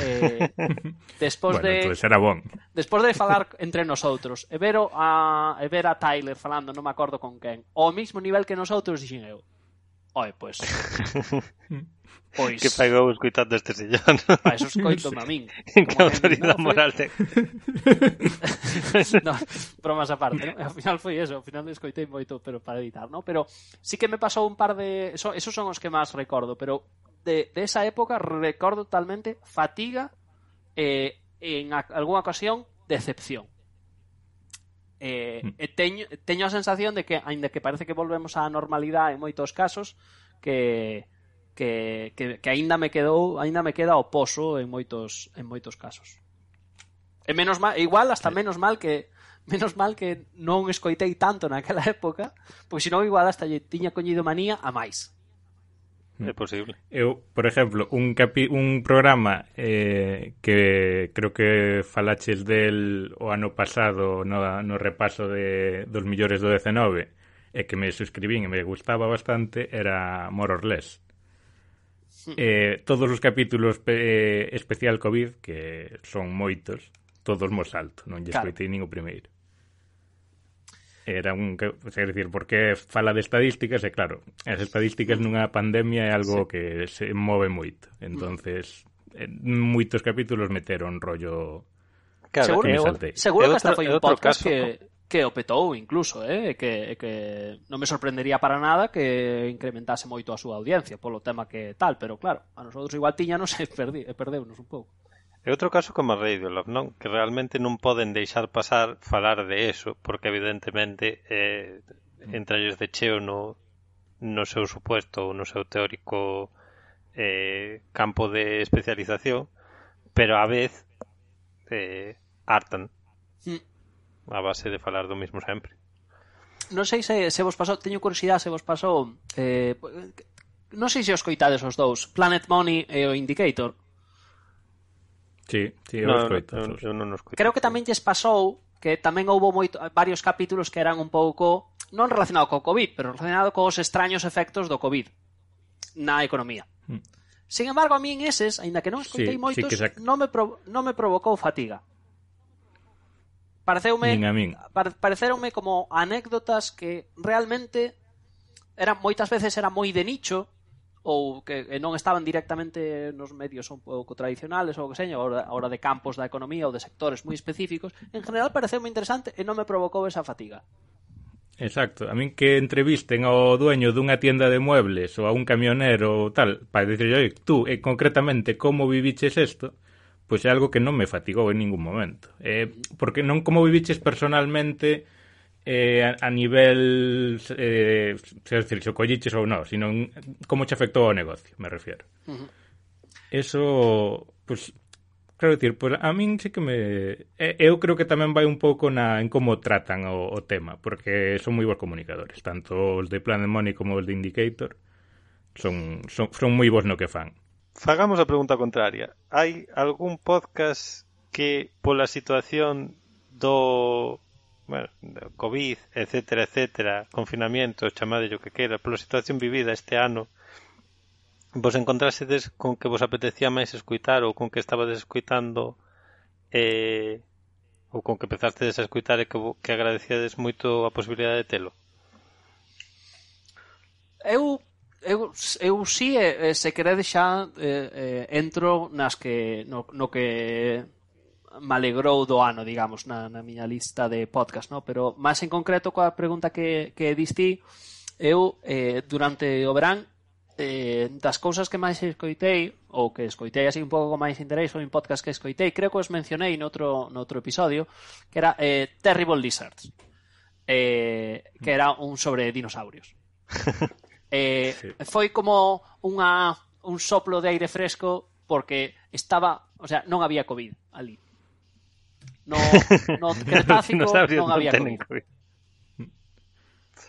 eh, despois bueno, de entonces era bon. despois de falar entre nosotros e ver a e ver a Tyler falando, non me acordo con quen, ao mesmo nivel que nosotros dixen eu. Oi, pois. pois. Que pagou escoitando este sillón. Pa eso escoito a min. Que autoridade moral te... no, bromas aparte, ¿no? Ao final foi eso, ao final escoitei moito, pero para editar, ¿no? Pero sí que me pasou un par de... Eso, esos son os que máis recordo, pero de, de esa época recuerdo totalmente fatiga, eh, en a, alguna ocasión decepción. Eh, e teño, teño a sensación de que, aínda que parece que volvemos á normalidade en moitos casos, que que, que, que aínda me quedou, aínda me queda o pozo en moitos en moitos casos. E menos mal, igual hasta menos mal que menos mal que non escoitei tanto naquela época, porque senón igual hasta lle tiña coñido manía a máis. É posible. Eu, por exemplo, un, capi, un programa eh, que creo que falaches del o ano pasado no, no repaso de, dos millores do 19 e que me suscribín e me gustaba bastante era More or Less. Eh, todos os capítulos eh, especial COVID, que son moitos, todos mo alto, non lle claro. escoitei nin o primeiro era un que, sei dicir, porque fala de estadísticas e claro, as estadísticas nunha pandemia é algo sí. que se move moito. Entonces, en moitos capítulos meteron rollo Claro, seguro, que, saltei. seguro que hasta foi un podcast caso. que que o petou incluso, eh, que que non me sorprendería para nada que incrementase moito a súa audiencia polo tema que tal, pero claro, a nosotros igual tiñanos e perdeunos un pouco. E outro caso como a Radiolab, non? Que realmente non poden deixar pasar falar de eso, porque evidentemente eh, entralles de cheo no, no seu supuesto ou no seu teórico eh, campo de especialización, pero á vez eh, hartan sí. a base de falar do mismo sempre. Non sei se, se vos pasou, teño curiosidade se vos pasou eh, eh non sei se os coitades os dous, Planet Money e o Indicator Sí, sí, eu no, escoito. Eu, eu non escoito. Creo que tamén lles pasou que tamén houbo moito, varios capítulos que eran un pouco non relacionado co COVID, pero relacionado cos extraños efectos do COVID na economía. Mm. Sin embargo, a min eses, aínda que non escoitei sí, moitos, sí non, me pro, non me provocou fatiga. Pareceume, Nin a min. pareceronme como anécdotas que realmente eran moitas veces era moi de nicho, ou que non estaban directamente nos medios un pouco tradicionales ou que seña, hora, hora de campos da economía ou de sectores moi específicos, en general pareceu moi interesante e non me provocou esa fatiga. Exacto, a min que entrevisten ao dueño dunha tienda de muebles ou a un camionero ou tal, para dicir, oi, tú, e concretamente, como viviches isto, pois é algo que non me fatigou en ningún momento. Eh, porque non como viviches personalmente eh, a, a nivel eh, se decir, se colliches ou non, sino como che afectou ao negocio, me refiero. Uh -huh. Eso, pues, claro, decir, pues, a min sí que me... Eh, eu creo que tamén vai un pouco na, en como tratan o, o tema, porque son moi bons comunicadores, tanto os de Planet Money como os de Indicator, son, son, son moi bons no que fan. Fagamos a pregunta contraria. Hai algún podcast que pola situación do bueno, COVID, etcétera, etcétera, confinamento, chamade o que queira, pola situación vivida este ano, vos encontrásedes con que vos apetecía máis escuitar ou con que estabades escuitando eh, ou con que empezastes a escuitar e que, que agradecíades moito a posibilidade de telo? Eu eu, eu sí, eh, se queredes xa eh, eh, entro nas que, no, no que me alegrou do ano, digamos, na, na miña lista de podcast, no? pero máis en concreto coa pregunta que, que diste eu eh, durante o verán eh, das cousas que máis escoitei ou que escoitei así un pouco con máis interés ou un podcast que escoitei, creo que os mencionei noutro, noutro episodio, que era eh, Terrible Lizards eh, que era un sobre dinosaurios eh, sí. foi como unha, un soplo de aire fresco porque estaba, o sea, non había COVID ali No, no Cretácico non había non COVID. COVID.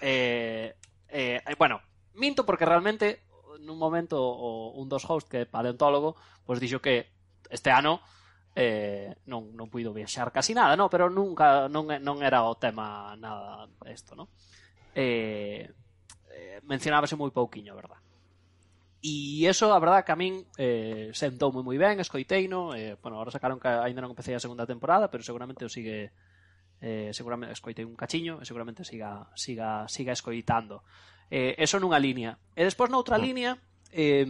Eh, eh, bueno, minto porque realmente nun momento o, un dos host que é paleontólogo, pois pues, dixo que este ano eh, non, non puido viaxar casi nada, no? pero nunca non, non era o tema nada isto, no? Eh, eh, mencionábase moi pouquiño, verdad? E eso, a verdad, que a min eh, sentou moi moi ben, escoiteino, eh, bueno, ahora sacaron que aínda non empecé a segunda temporada, pero seguramente o sigue eh, seguramente escoitei un cachiño e seguramente siga, siga, siga escoitando. Eh, eso nunha liña. E despois noutra ah. liña, eh,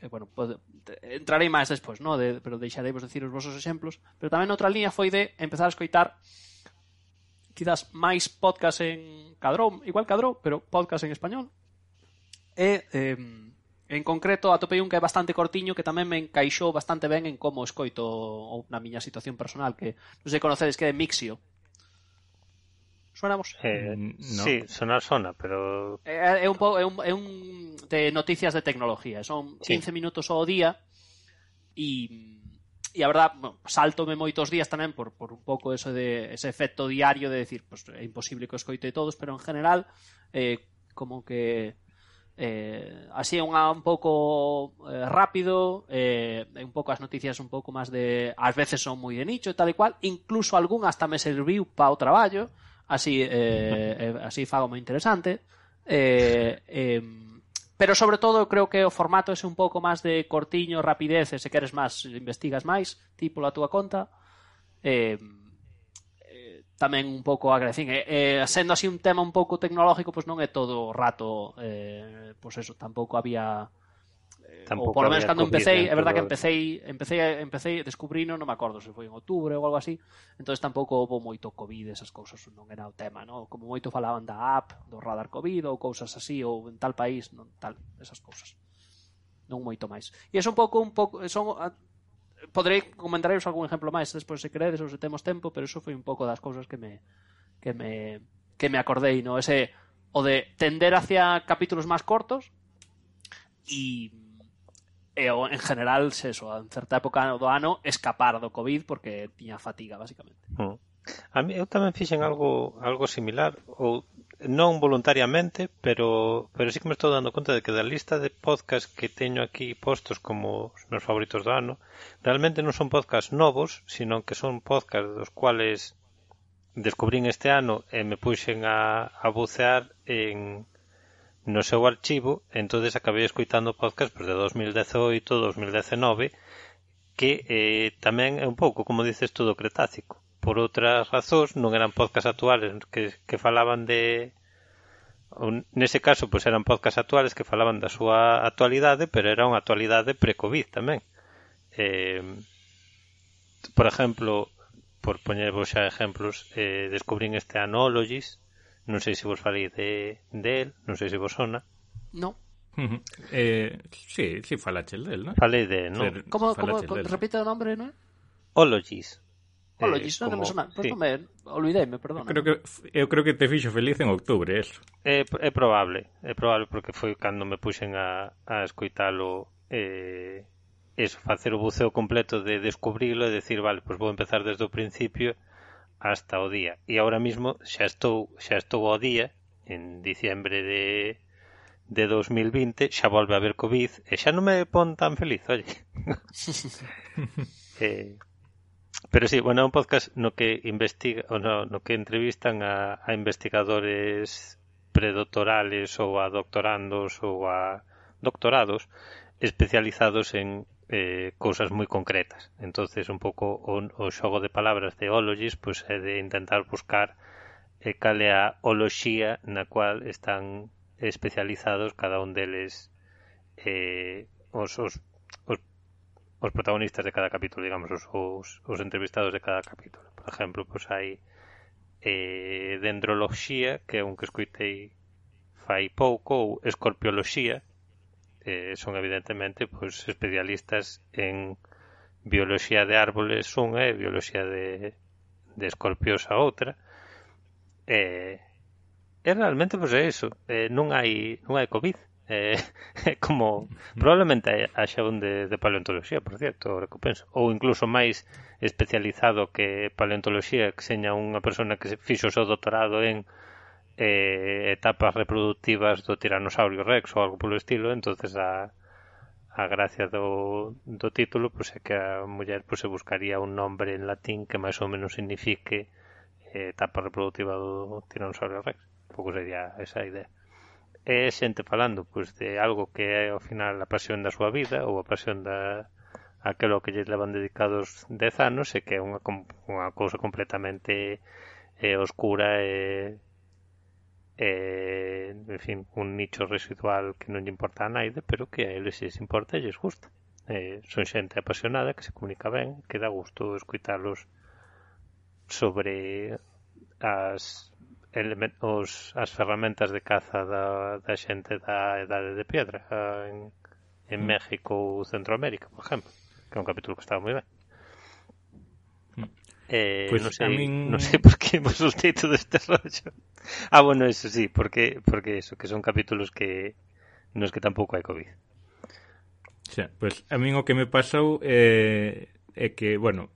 eh, bueno, pode, entrarei máis despois, no? de, pero deixarei vos decir os vosos exemplos, pero tamén noutra liña foi de empezar a escoitar quizás máis podcast en cadrón, igual cadrón, pero podcast en español, e eh, En concreto, atopei un que é bastante cortiño que tamén me encaixou bastante ben en como escoito ou na miña situación personal que non sei conocedes que é Mixio. Suenamos? Eh, mm, no. Sí, sona, sona, pero... É, é, un, po, é, un, é un de noticias de tecnología. Son 15 sí. minutos ao día e e a verdad, bueno, saltome moitos días tamén por, por un pouco eso de ese efecto diario de decir, pues é imposible que os coite todos, pero en general eh, como que eh, así unha un pouco eh, rápido eh, un pouco as noticias un pouco máis de ás veces son moi de nicho e tal e cual incluso algún hasta me serviu para o traballo así eh, eh, así fago moi interesante eh, eh, pero sobre todo creo que o formato é un pouco máis de cortiño, rapidez e se queres máis investigas máis tipo a túa conta eh, tamén un pouco agradecín. Eh, eh, sendo así un tema un pouco tecnológico, pois non é todo o rato, eh, pois eso, tampouco había eh, Tampouco ou polo menos cando empecé, é verdad que empecé, empecé, empecé, descubrino, non me acordo se foi en outubro ou algo así, entonces tampouco houve moito Covid, esas cousas non era o tema, no? como moito falaban da app, do radar Covid ou cousas así, ou en tal país, non tal, esas cousas non moito máis. E é un pouco un pouco son poderei comentaros algún ejemplo máis despois se queredes ou se temos tempo, pero eso foi un pouco das cousas que me que me que me acordei, no, ese o de tender hacia capítulos máis cortos e e o, en general, se eso, en certa época do ano escapar do Covid porque tiña fatiga, basicamente. Uh -huh. A mí, eu tamén fixen algo algo similar ou non voluntariamente, pero, pero sí que me estou dando conta de que da lista de podcast que teño aquí postos como os meus favoritos do ano, realmente non son podcast novos, sino que son podcast dos cuales descubrín este ano e me puxen a, a bucear en no seu archivo, entonces acabei escoitando podcast pues, de 2018, 2019, que eh, tamén é un pouco, como dices tú, do Cretácico por outras razóns, non eran podcast actuales que, que falaban de nese caso pois eran podcast actuales que falaban da súa actualidade, pero era unha actualidade pre-Covid tamén. Eh, por exemplo, por poñervos xa exemplos, eh, descubrín este Anologis non sei se vos falei de, de él, non sei se vos sona. No. eh, si, eh, sí, sí, falaches del, ¿no? Falei de, non? Como, como, repite o nombre, non? Ologies. Polo eh, non como... me sonan. Pois sí. non me... Olvideime, perdón. Creo que, eu creo que te fixo feliz en outubro, eso. É, é probable, é probable porque foi cando me puxen a, a escoitalo eh, eso, facer o buceo completo de descubrilo e decir, vale, pois vou empezar desde o principio hasta o día. E agora mismo xa estou, xa estou ao día en diciembre de de 2020 xa volve a haber Covid e xa non me pon tan feliz, oye. eh, Pero sí, bueno, é un podcast no que investiga, no, no que entrevistan a, a investigadores predoctorales ou a doctorandos ou a doctorados especializados en eh, cousas moi concretas. entonces un pouco o, o xogo de palabras de ologies pois, pues, é de intentar buscar eh, cal é a oloxía na cual están especializados cada un deles eh, os, os, os os protagonistas de cada capítulo, digamos, os, os, os entrevistados de cada capítulo. Por exemplo, pois hai eh, dendroloxía, que é un que escoitei fai pouco, ou escorpioloxía, eh, son evidentemente pois, especialistas en bioloxía de árboles unha e bioloxía de, de escorpios a outra. Eh, e realmente pois é iso, eh, non hai non hai covid, Eh, como probablemente haxa un de, de paleontoloxía, por cierto, recompenso, ou incluso máis especializado que paleontoloxía, que seña unha persona que fixo o seu doutorado en eh, etapas reproductivas do tiranosaurio rex ou algo polo estilo, entonces a, a gracia do, do título pois é que a muller pois, se buscaría un nombre en latín que máis ou menos signifique eh, etapa reproductiva do tiranosaurio rex. Un pouco sería esa idea é xente falando pois, de algo que é ao final a pasión da súa vida ou a pasión da aquelo que lle levan dedicados 10 anos e que é unha, unha cousa completamente eh, oscura e, eh, en fin, un nicho residual que non lle importa a naide pero que a eles se importa e lles gusta. Eh, son xente apasionada que se comunica ben que dá gusto escuitalos sobre as os, as ferramentas de caza da, da xente da Edade de Piedra ah, en, en mm. México ou Centroamérica, por exemplo, que é un capítulo que estaba moi ben. Mm. Eh, pues non sei, min... non sei por que vos os títulos deste rollo. Ah, bueno, eso sí, porque porque eso que son capítulos que nos que tampouco hai covid. Xa, pois pues, a min o que me pasou eh, é que, bueno,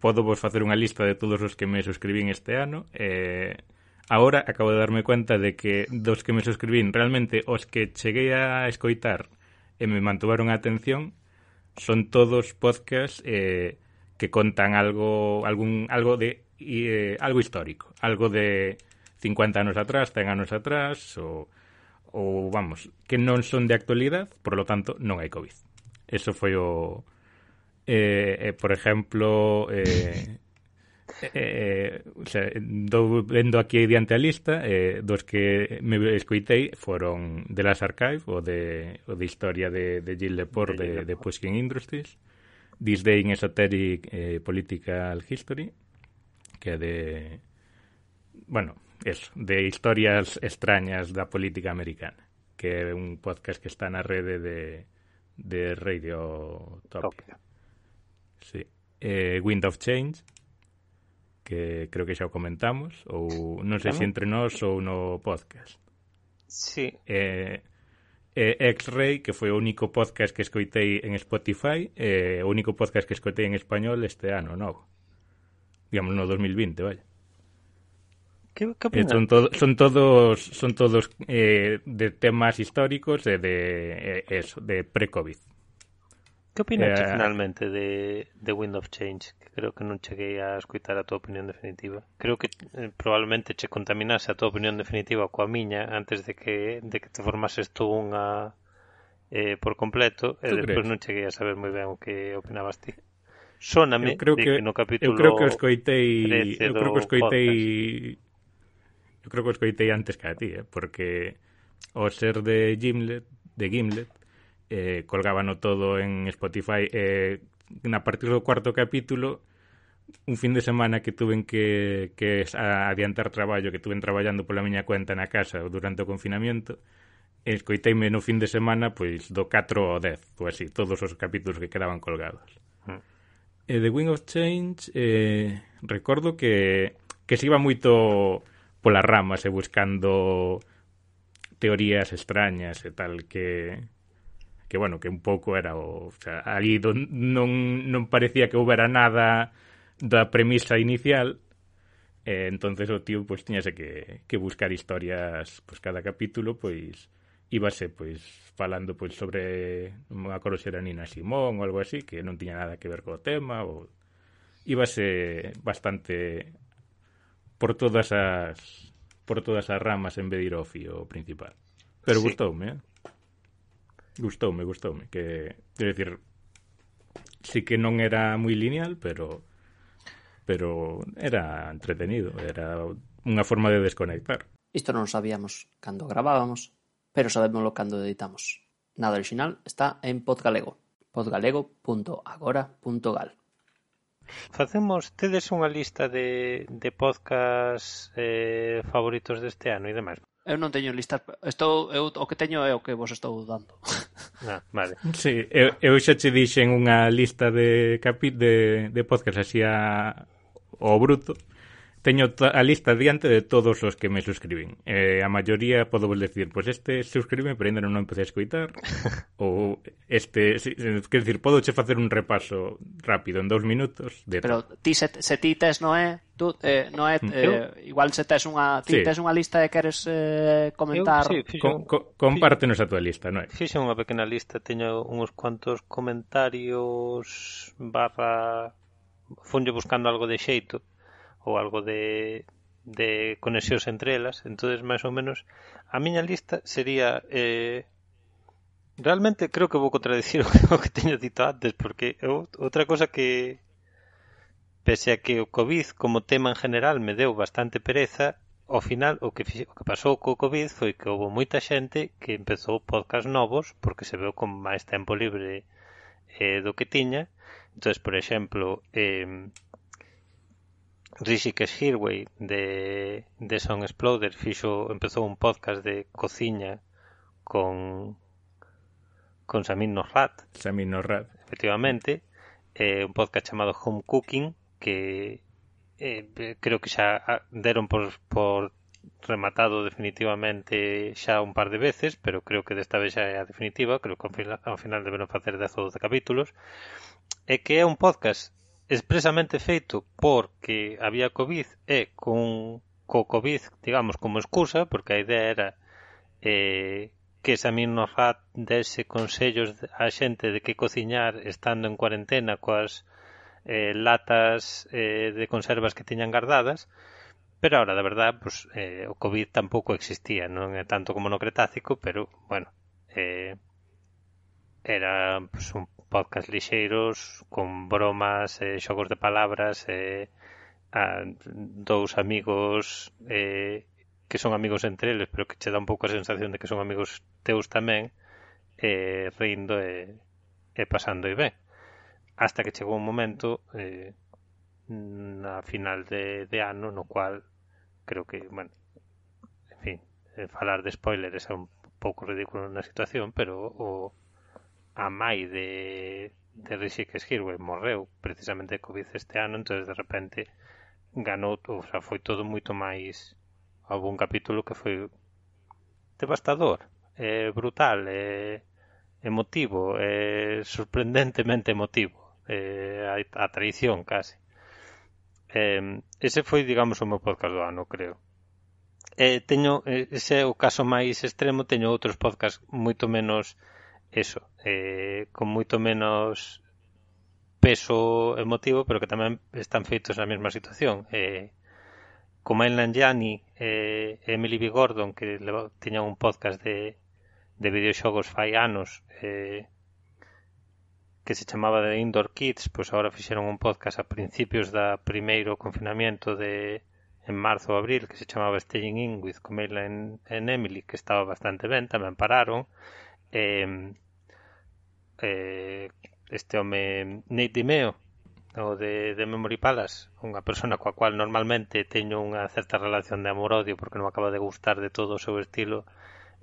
podo vos facer unha lista de todos os que me suscribín este ano e eh, Agora acabo de darme cuenta de que dos que me suscribín realmente os que cheguei a escoitar e me mantuveron a atención son todos podcasts eh, que contan algo algún algo de eh, algo histórico, algo de 50 anos atrás, 100 anos atrás ou ou vamos, que non son de actualidade, por lo tanto non hai COVID. Eso foi o eh, eh por exemplo, eh Eh, eh, o sea, do, vendo aquí diante a lista eh, dos que me escoitei foron The Last Archive o de, o de Historia de, de Gilles Lepore de, de, de Pushkin Industries This Day in Esoteric eh, Political History que de bueno, eso, de historias extrañas da política americana que é un podcast que está na rede de, de Radio Topia, Topia. Sí. Eh, Wind of Change que creo que xa o comentamos, ou non sei se entre nós ou no podcast. Sí. Eh, eh, X-Ray, que foi o único podcast que escoitei en Spotify, eh, o único podcast que escoitei en español este ano novo. Digamos, no 2020, vaya. Que, que eh, son, to son todos son todos eh, de temas históricos e eh, de eh, eso, de pre-COVID. Que opinas eh, finalmente de, de Wind of Change? creo que non cheguei a escutar a túa opinión definitiva. Creo que eh, probablemente che contaminase a túa opinión definitiva coa miña antes de que, de que te formases tú unha eh, por completo e despois crees? non cheguei a saber moi ben o que opinabas ti. Sóname eu creo que, que no capítulo Eu creo que escoitei, eu creo que escoitei podcast. eu creo que escoitei antes que a ti, eh? porque o ser de Gimlet, de Gimlet, eh, colgábano todo en Spotify e eh, na partir do cuarto capítulo un fin de semana que tuven que, que adiantar traballo, que tuven traballando pola miña cuenta na casa durante o confinamiento, escoiteime no fin de semana pois do 4 ao 10, pois así, todos os capítulos que quedaban colgados. Mm. E The Wing of Change, eh, recordo que, que se iba moito polas ramas e buscando teorías extrañas e tal que que bueno, que un pouco era o, o sea, ali don, non, non parecía que houbera nada da premisa inicial, e entonces o tío pois pues, tiñase que, que buscar historias, pois pues, cada capítulo pois íbase pois falando pois sobre non acordo se era Nina Simón ou algo así, que non tiña nada que ver co tema ou íbase bastante por todas as por todas as ramas en vez de ir ao fío principal. Pero sí. gustoume, eh? Gustoume, gustoume, que, quero dicir, sí que non era moi lineal, pero pero era entretenido, era unha forma de desconectar. Isto non sabíamos cando gravábamos, pero sabémoslo cando editamos. Nada original está en Podgalego, podgalego.agora.gal. Facemos tedes unha lista de, de podcast eh, favoritos deste ano e demais. Eu non teño listas, estou eu o que teño é o que vos estou dando. Ah, vale. Sí, eu, eu xa che dixen unha lista de capi de de podcast así a o bruto teño a lista diante de todos os que me suscriben. Eh, a maioría podo vos decir, pois pues este suscribe, pero ainda non o empecé a escoitar. ou este, si, quer dicir, podo che facer un repaso rápido en dous minutos. De... Pero ti se, se ti tes, non é? Tú, eh, non é, mm, eh, igual se tes unha, ti sí. tes unha lista e queres eh, comentar. Eu, sí, fixo, co, co, compártenos fixo, a tua lista, non é? Fixe unha pequena lista, teño uns cuantos comentarios barra fonlle buscando algo de xeito ou algo de, de conexións entre elas. Entonces máis ou menos a miña lista sería eh, realmente creo que vou contradicir o que teño dito antes porque eu, outra cosa que pese a que o COVID como tema en general me deu bastante pereza ao final o que, o que pasou co Covid foi que houve moita xente que empezou podcast novos porque se veu con máis tempo libre eh, do que tiña. Entonces por exemplo eh, Rishikesh Hirway de, de Sound Exploder fixo, empezou un podcast de cociña con con Samir Nosrat. Samir Nosrat. Efectivamente, eh, un podcast chamado Home Cooking que eh, creo que xa ah, deron por, por rematado definitivamente xa un par de veces, pero creo que desta vez xa é a definitiva, creo que ao final, ao final facer 10 ou 12 capítulos, é que é un podcast expresamente feito porque había Covid e con co Covid, digamos, como excusa, porque a idea era eh, que Samir Nofat dese consellos a xente de que cociñar estando en cuarentena coas eh, latas eh, de conservas que tiñan guardadas, pero ahora, da verdad, pues, eh, o Covid tampouco existía, non é tanto como no Cretácico, pero, bueno, eh, era pues, un podcast lixeiros con bromas e xogos de palabras e a dous amigos eh, que son amigos entre eles, pero que che dá un pouco a sensación de que son amigos teus tamén, eh, rindo e, e pasando e ben. Hasta que chegou un momento eh, na final de, de ano no cual creo que, bueno, en fin, eh, falar de spoilers é un pouco ridículo na situación, pero o, a mai de, de Rishikesh Hirway morreu precisamente de Covid este ano, entonces de repente ganou, o sea, foi todo moito máis houve un capítulo que foi devastador, eh, brutal, eh, emotivo, eh, sorprendentemente emotivo, eh, a, a traición case. Eh, ese foi, digamos, o meu podcast do ano, creo. Eh, teño, eh, ese é o caso máis extremo, teño outros podcasts moito menos eso, eh, con moito menos peso emotivo, pero que tamén están feitos na mesma situación. Eh, como El Gianni e eh, Emily B. Gordon, que tiñan un podcast de, de videoxogos fai anos, eh, que se chamaba The Indoor Kids, pois agora fixeron un podcast a principios da primeiro confinamento de en marzo ou abril, que se chamaba Staying In with Comela en, en Emily, que estaba bastante ben, tamén pararon. Eh, eh, este home Nate Dimeo o de, de Memory Palace unha persona coa cual normalmente teño unha certa relación de amor-odio porque non acaba de gustar de todo o seu estilo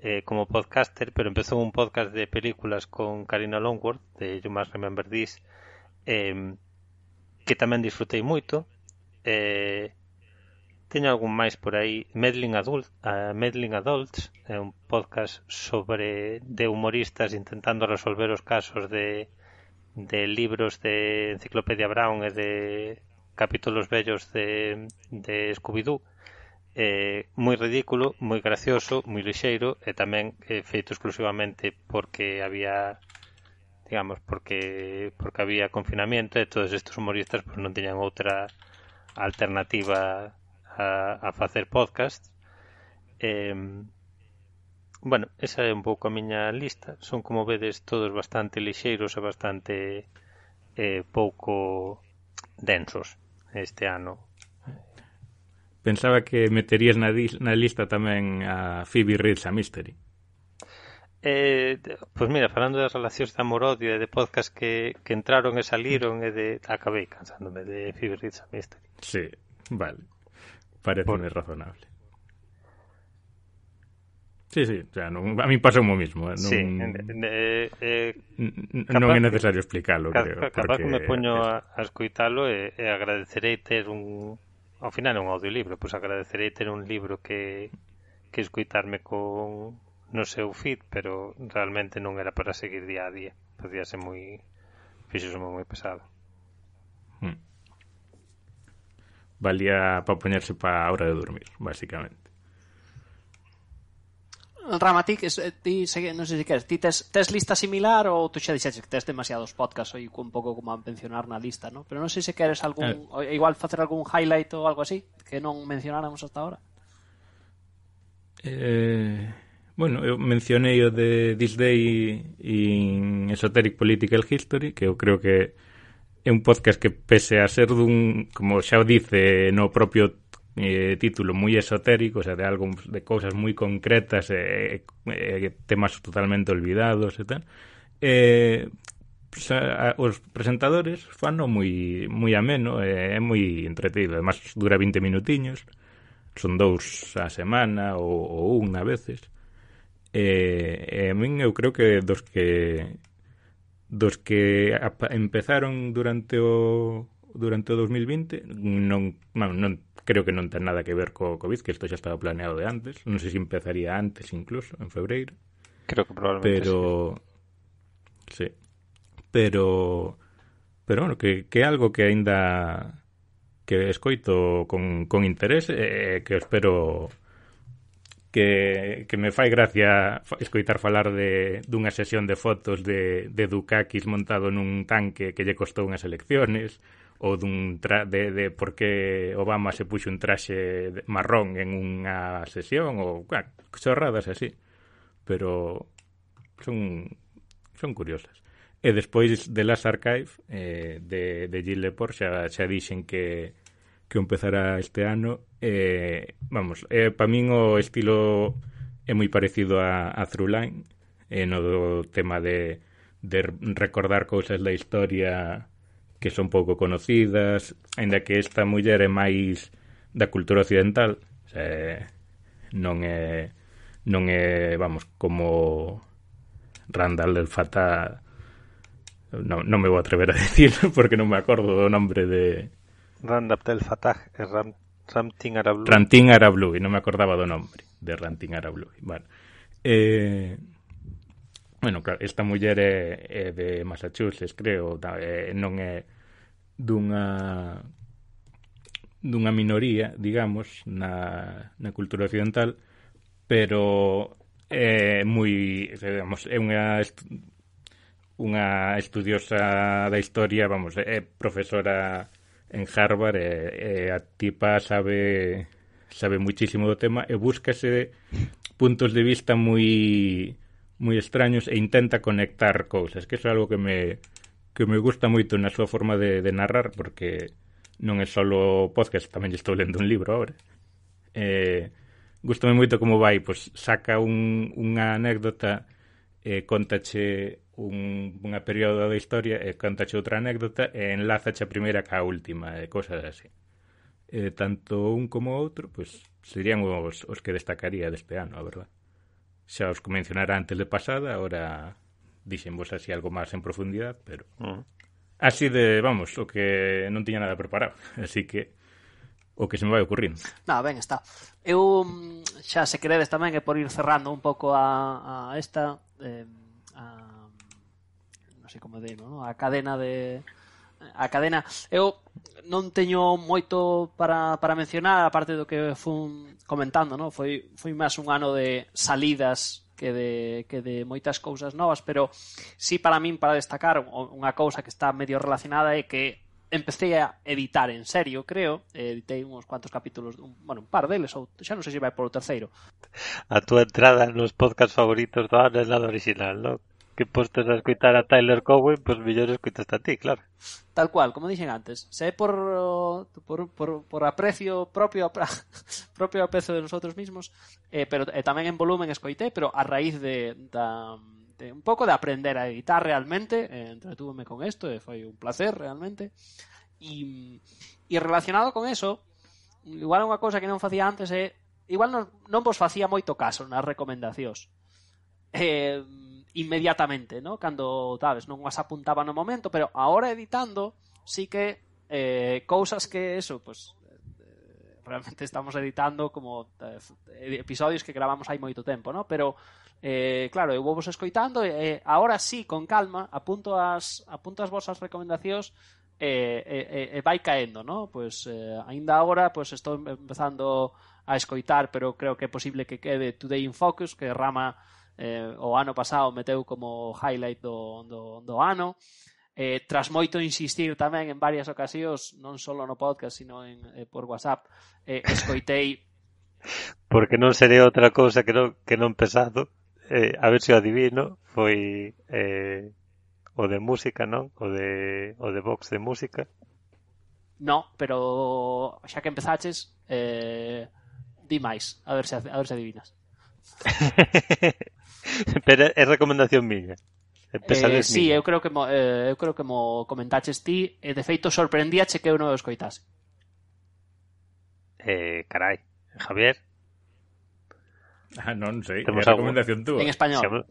eh, como podcaster, pero empezou un podcast de películas con Karina Longworth de You Must Remember This eh, que tamén disfrutei moito eh, Teño algún máis por aí. Meddling, Adult, uh, Meddling Adults é un podcast sobre de humoristas intentando resolver os casos de, de libros de Enciclopedia Brown e de capítulos bellos de, de Scooby-Doo eh, moi ridículo, moi gracioso, moi lixeiro e tamén eh, feito exclusivamente porque había digamos, porque porque había confinamiento e todos estes humoristas pues, non tiñan outra alternativa a, a facer podcast eh, bueno, esa é un pouco a miña lista son como vedes todos bastante lixeiros e bastante eh, pouco densos este ano Pensaba que meterías na, na lista tamén a Phoebe Reads a Mystery. Eh, pois pues mira, falando das relacións de amor-odio e de podcast que, que entraron e saliron e de acabei cansándome de Phoebe Reads a Mystery. Sí, vale. Parece por... razonable. Sí, sí, o sea, non, a mí pasou o mismo. Non, sí, eh, eh, capaz, non é necesario explicarlo, capaz, creo. Capaz porque... que me poño a, a escuitalo e, eh, e eh, agradecerei ter un... Ao final é un audiolibro, pois agradecerei ter un libro que, que escuitarme con no seu feed, pero realmente non era para seguir día a día. Podía ser moi... Fixo moi pesado. Hmm valía para poñerse para a hora de dormir, basicamente. Rama, eh, ti, non sei se queres, ti tes, tes lista similar ou tu xa dixeches que tes demasiados podcasts ou un pouco como a mencionar na lista, non? Pero non sei se queres algún, eh, igual facer algún highlight ou algo así que non mencionáramos hasta ahora. Eh, bueno, eu mencionei o de This Day in Esoteric Political History, que eu creo que é un podcast que pese a ser dun, como xa o dice no propio eh, título moi esotérico, o sea, de algo de cousas moi concretas e eh, eh, temas totalmente olvidados e tal. Eh, xa, os presentadores fano moi moi ameno, eh, é moi entretido, además dura 20 minutiños. Son dous a semana ou, ou un a veces. Eh, e eh, a min eu creo que dos que dos que empezaron durante o durante o 2020 non, bueno, non creo que non ten nada que ver co Covid, que isto xa estaba planeado de antes, non sei se empezaría antes incluso, en febreiro. Creo que probablemente Pero sí. sí. Pero pero bueno, que que algo que aínda que escoito con con interés e eh, que espero que, que me fai gracia escoitar falar de, dunha sesión de fotos de, de Dukakis montado nun tanque que lle costou unhas elecciones ou dun tra de, de por que Obama se puxo un traxe marrón en unha sesión ou ah, chorradas así. Pero son son curiosas. E despois de Last Archive eh, de, de Gilles Lepore xa, xa dixen que que empezará este ano. Eh, vamos, eh, para min o estilo é moi parecido a, a Throughline, eh, no do tema de, de recordar cousas da historia que son pouco conocidas, aínda que esta muller é máis da cultura occidental, eh, non é non é, vamos, como Randall del Fata non, non me vou atrever a decir porque non me acordo do nombre de Ram Abdel Fattah e Ram, Ramtin Arablouei. Ramtin Arablouei, non me acordaba do nombre de Ramtin Arablouei. Bueno, eh, bueno claro, esta muller é, é de Massachusetts, creo, da, é, non é dunha dunha minoría, digamos, na, na cultura occidental, pero é moi, digamos, é unha unha estudiosa da historia, vamos, é profesora en Harvard e, e a tipa sabe sabe muchísimo do tema e búscase puntos de vista moi moi extraños e intenta conectar cousas, que é algo que me que me gusta moito na súa forma de, de narrar porque non é só podcast, tamén estou lendo un libro agora. Eh, gustame moito como vai, pois saca un, unha anécdota e eh, contache un, unha período da historia e contache outra anécdota e enlazache a primeira ca última e cosas así. E tanto un como outro, pois, serían os, os que destacaría deste ano, a verdad. Xa os mencionara antes de pasada, ahora dixenvos así algo máis en profundidade, pero... Uh -huh. Así de, vamos, o que non tiña nada preparado. Así que o que se me vai ocurrindo. Na, ben está. Eu mm, xa se queredes tamén é por ir cerrando un pouco a, a esta eh, así como digo, ¿no? a cadena de a cadena eu non teño moito para, para mencionar aparte do que fun comentando ¿no? foi, foi máis un ano de salidas que de, que de moitas cousas novas pero sí para min para destacar unha cousa que está medio relacionada é que empecé a editar en serio, creo, editei uns cuantos capítulos, un, bueno, un par deles, ou xa non sei se vai polo terceiro. A túa entrada nos podcast favoritos do ano é nada original, non? que postes a escoitar a Tyler Cowen, pois pues mellor escoitaste a ti, claro. Tal cual, como dixen antes, se é por, por, por, por aprecio propio propio aprecio de nosotros mismos, eh, pero eh, tamén en volumen escoitei, pero a raíz de, da, de un pouco de aprender a editar realmente, eh, entretúveme con isto, e eh, foi un placer realmente, e, e relacionado con eso, igual unha cosa que non facía antes é, eh, igual non, non vos facía moito caso nas recomendacións, eh, inmediatamente, ¿no? Cando, sabes, non as apuntaba no momento, pero agora editando, sí que eh, cousas que eso, pues eh, realmente estamos editando como eh, episodios que gravamos hai moito tempo, ¿no? Pero eh, claro, eu vou vos escoitando e eh, agora sí, con calma, apunto as apunto as vosas recomendacións e eh, eh, eh, vai caendo, ¿no? Pois pues, eh, aínda agora pois pues, estou empezando a escoitar, pero creo que é posible que quede Today in Focus, que rama eh, o ano pasado meteu como highlight do, do, do ano eh, tras moito insistir tamén en varias ocasións, non só no podcast, sino en, eh, por WhatsApp, eh, escoitei... Porque non sería outra cousa que non, que non pesado, eh, a ver se o adivino, foi eh, o de música, non? O de, o de box de música. No, pero xa que empezaches, eh, di máis, a ver se, a ver se adivinas. Pero é recomendación miña. Eh, sí, eu creo que mo, eh, eu creo que mo comentaches ti e de feito sorprendíache que eu non o escoitase. Eh, carai, Javier. Ah, non sei, é recomendación túa. En español. Xa...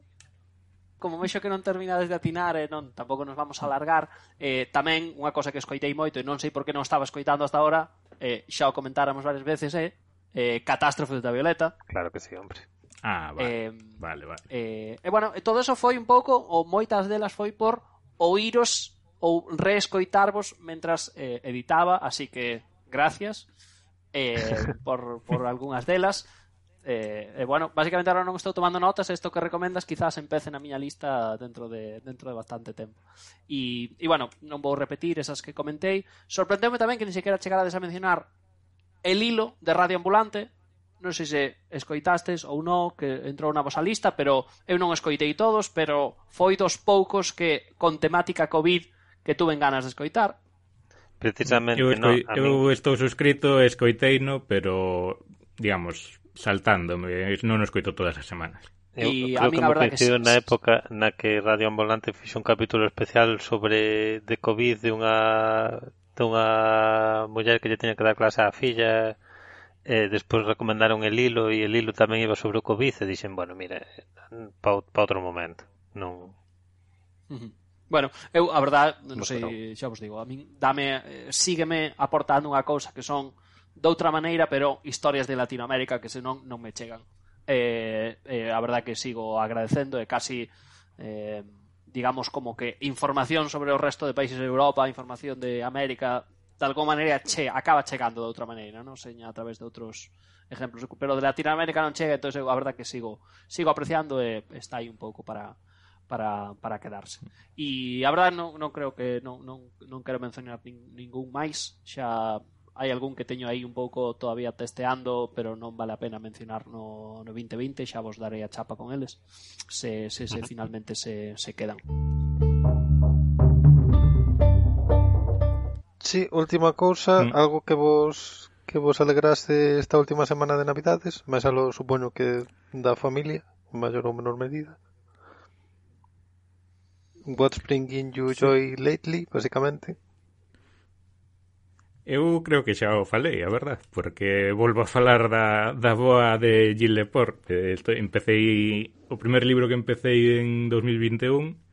Como vexo que non terminades de atinar e non, tampouco nos vamos a alargar, eh, tamén unha cosa que escoitei moito e non sei por que non estaba escoitando hasta ahora, eh, xa o comentáramos varias veces, é eh, eh, Catástrofe da Violeta. Claro que sí, hombre Ah, vale. Eh, vale, vale. Eh, e bueno, todo eso foi un pouco, ou moitas delas foi por oíros ou reescoitarvos mentras eh, editaba, así que gracias eh, por, por algunhas delas. Eh, eh, bueno, basicamente ahora non estou tomando notas Isto que recomendas quizás empece na miña lista Dentro de, dentro de bastante tempo E, e bueno, non vou repetir Esas que comentei Sorprendeume tamén que ni sequera chegarades a mencionar El hilo de Radio Ambulante non sei se escoitastes ou non, que entrou na vosa lista, pero eu non escoitei todos, pero foi dos poucos que con temática COVID que tuven ganas de escoitar. Precisamente, eu, escoi... no, eu mí... estou suscrito, escoiteino, pero, digamos, saltándome, non o escoito todas as semanas. Eu e creo a que me coincido que... na época na que Radio Ambulante fixe un capítulo especial sobre de COVID de unha dunha muller que lle teña que dar clase á filla eh, despois recomendaron el hilo e el hilo tamén iba sobre o Covid e dixen, bueno, mire, pa, pa outro momento, non... Bueno, eu a verdade, non sei, xa vos digo, a min dame, eh, sígueme aportando unha cousa que son doutra maneira, pero historias de Latinoamérica que senón non me chegan. Eh, eh, a verdade que sigo agradecendo e casi eh, digamos como que información sobre o resto de países de Europa, información de América de alguma maneira che, acaba chegando de outra maneira, non seña a través de outros exemplos, pero de Latinoamérica non chega, entón a verdad que sigo sigo apreciando e está aí un pouco para para, para quedarse. E a verdade non, non creo que non, non, non quero mencionar nin, ningún máis, xa hai algún que teño aí un pouco todavía testeando, pero non vale a pena mencionar no, no 2020, xa vos darei a chapa con eles, se, se, se finalmente se, se quedan. Sí, última cousa, mm. algo que vos que vos alegraste esta última semana de Navidades, mas alo supoño que da familia, maior ou menor medida. What's bringing you joy lately, basicamente? Eu creo que xa o falei, a verdad, porque volvo a falar da, da boa de Gilles Lepore. Empecé o primeiro libro que empecé en 2021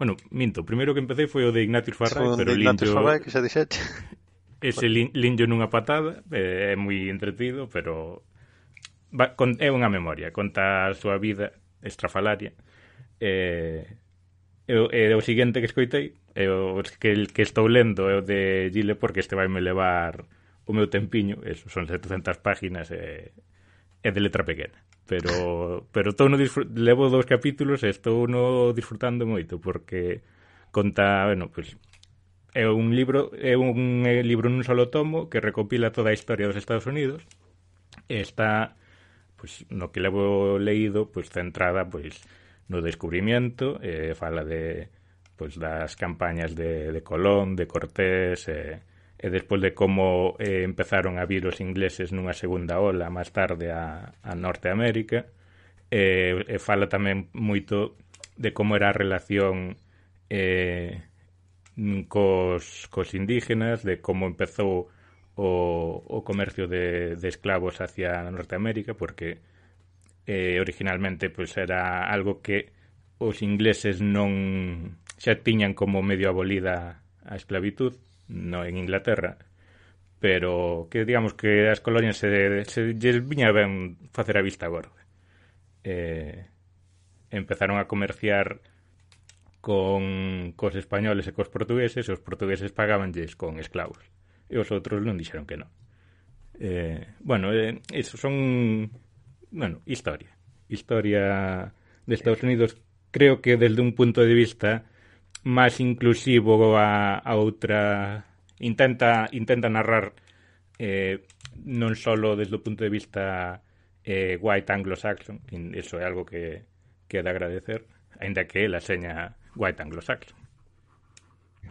Bueno, minto, o primeiro que empecé foi o de Ignatius Farray, Son pero de Ignatius Linjo... Farray, que xa dixete. Ese lin, linjo nunha patada, eh, é moi entretido, pero Va, con, é unha memoria, conta a súa vida estrafalaria. Eh, e, e, o seguinte que escoitei, é o que, que estou lendo é o de Gile porque este vai me levar o meu tempiño, eso, son 700 páginas e eh, é de letra pequena pero pero estou no levo dous capítulos e estou no disfrutando moito porque conta, bueno, pues, é un libro é un libro nun solo tomo que recopila toda a historia dos Estados Unidos e está pues, no que levo leído pues, centrada pois no descubrimiento eh, fala de pues, das campañas de, de Colón, de Cortés, eh, e despois de como eh, empezaron a vir os ingleses nunha segunda ola máis tarde a, a Norteamérica eh, e fala tamén moito de como era a relación eh, cos, cos indígenas, de como empezou o, o comercio de, de esclavos hacia Norteamérica, porque eh, originalmente pues, era algo que os ingleses non xa tiñan como medio abolida a esclavitud, no en Inglaterra pero que digamos que as colonias se, se lles viña ben facer a vista gorda. Eh, empezaron a comerciar con cos españoles e cos portugueses e os portugueses pagabanlles con esclavos e os outros non dixeron que non. Eh, bueno, eh, eso son bueno, historia. Historia de Estados Unidos creo que desde un punto de vista máis inclusivo a, a outra intenta intenta narrar eh, non solo desde o punto de vista eh, white anglo-saxon eso é algo que, que é de agradecer aínda que ela seña white anglo-saxon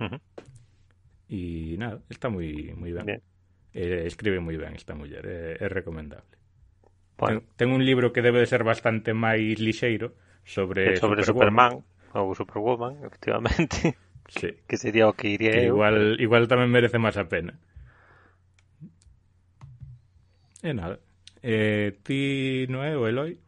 uh -huh. e nada, está moi ben, ben. Eh, escribe moi ben esta muller é, é recomendable bueno. ten, ten un libro que debe de ser bastante máis lixeiro sobre, sobre Superman, Superman ou Superwoman, efectivamente. Sí. Que sería o que iría que eu. Igual, igual tamén merece máis a pena. E nada. Eh, ti, Noé o Eloi?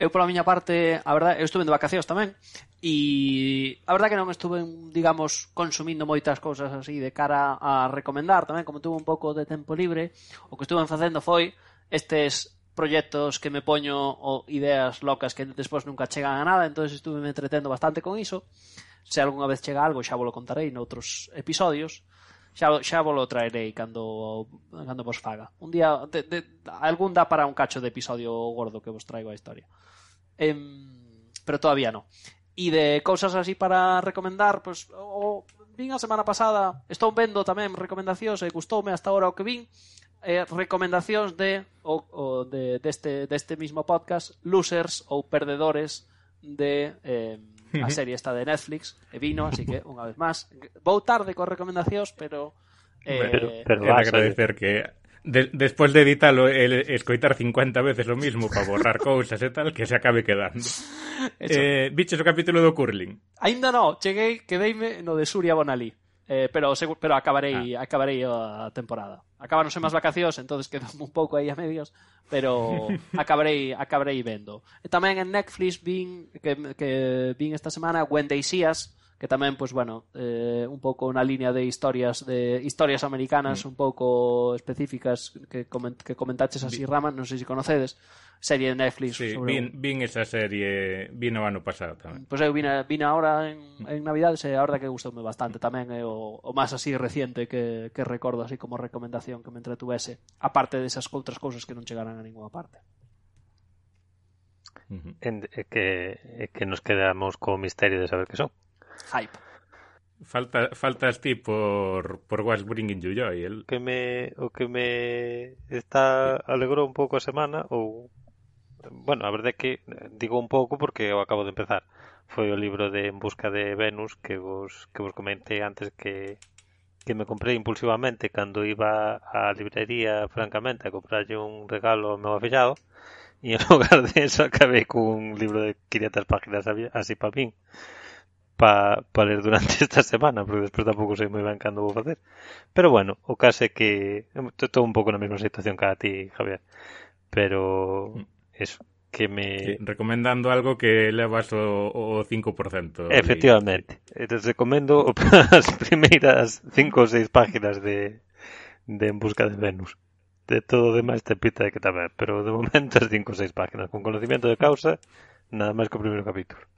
Eu pola miña parte, a verdade, eu estuve de vacacións tamén e a verdade que non estuve, digamos, consumindo moitas cousas así de cara a recomendar tamén, como tuve un pouco de tempo libre, o que estuve facendo foi estes proxectos que me poño ou ideas locas que despois nunca chegan a nada, entonces estuve me entretendo bastante con iso. Se algunha vez chega algo, xa volo contarei noutros episodios. Xa, xa volo traerei cando, cando vos faga. Un día, de, de, algún dá para un cacho de episodio gordo que vos traigo a historia. Eh, pero todavía no. E de cousas así para recomendar, pues, o, vin a semana pasada, estou vendo tamén recomendacións e gustoume hasta ahora o que vin, eh, recomendacións de o, o de deste deste mismo podcast, losers ou perdedores de eh, a serie esta de Netflix, e vino, así que unha vez máis, vou tarde con recomendacións, pero eh pero, pero agradecer que de, despois de editalo el escoitar 50 veces o mismo para borrar cousas e tal que se acabe quedando. Eh, biches o capítulo do curling. Ainda no, cheguei, quedeime no de Surya Bonalí. Eh, pero pero acabarei ah. acabarei a temporada acabáronse as vacacións, entonces quedo un pouco aí a medios, pero acabarei acabarei vendo. E tamén en Netflix vin que, que vin esta semana When They See Us, que tamén, pois, bueno, eh, un pouco na liña de historias de historias americanas mm. un pouco específicas que, coment, que comentaches así, rama, non sei se conocedes, serie de Netflix. Sí, sobre... vin, vin esa serie, vin o ano pasado tamén. Pois pues eu vin, vin agora en, en Navidades e a verdade que gustoume bastante tamén, é o, o máis así reciente que, que recordo así como recomendación que me entretuvese, aparte desas outras cousas que non chegaran a ninguna parte. Uh -huh. en, é que, é que nos quedamos co misterio de saber que son. Hype. Falta, faltas ti por, por What's Bringing You Joy. El... Que me, o que me está alegrou un pouco a semana ou bueno, a verdade é que eh, digo un pouco porque eu acabo de empezar. Foi o libro de En busca de Venus que vos, que vos comentei antes que, que me comprei impulsivamente cando iba á librería francamente a comprarlle un regalo ao meu afillado e en lugar de eso acabei cun libro de 500 páginas así para min. Para pa ler durante esta semana, porque despois tampouco sei moi ben cando vou facer. Pero bueno, o caso é que estou un pouco na mesma situación que a ti, Javier. Pero mm. eso, que me... Recomendando algo que levas o, o 5%. Efectivamente. Entonces recomendo as primeiras 5 ou 6 páginas de, de En busca de Venus. De todo o demais te pita de que tamén, pero de momento as 5 ou 6 páginas con conocimiento de causa, nada máis que o primeiro capítulo.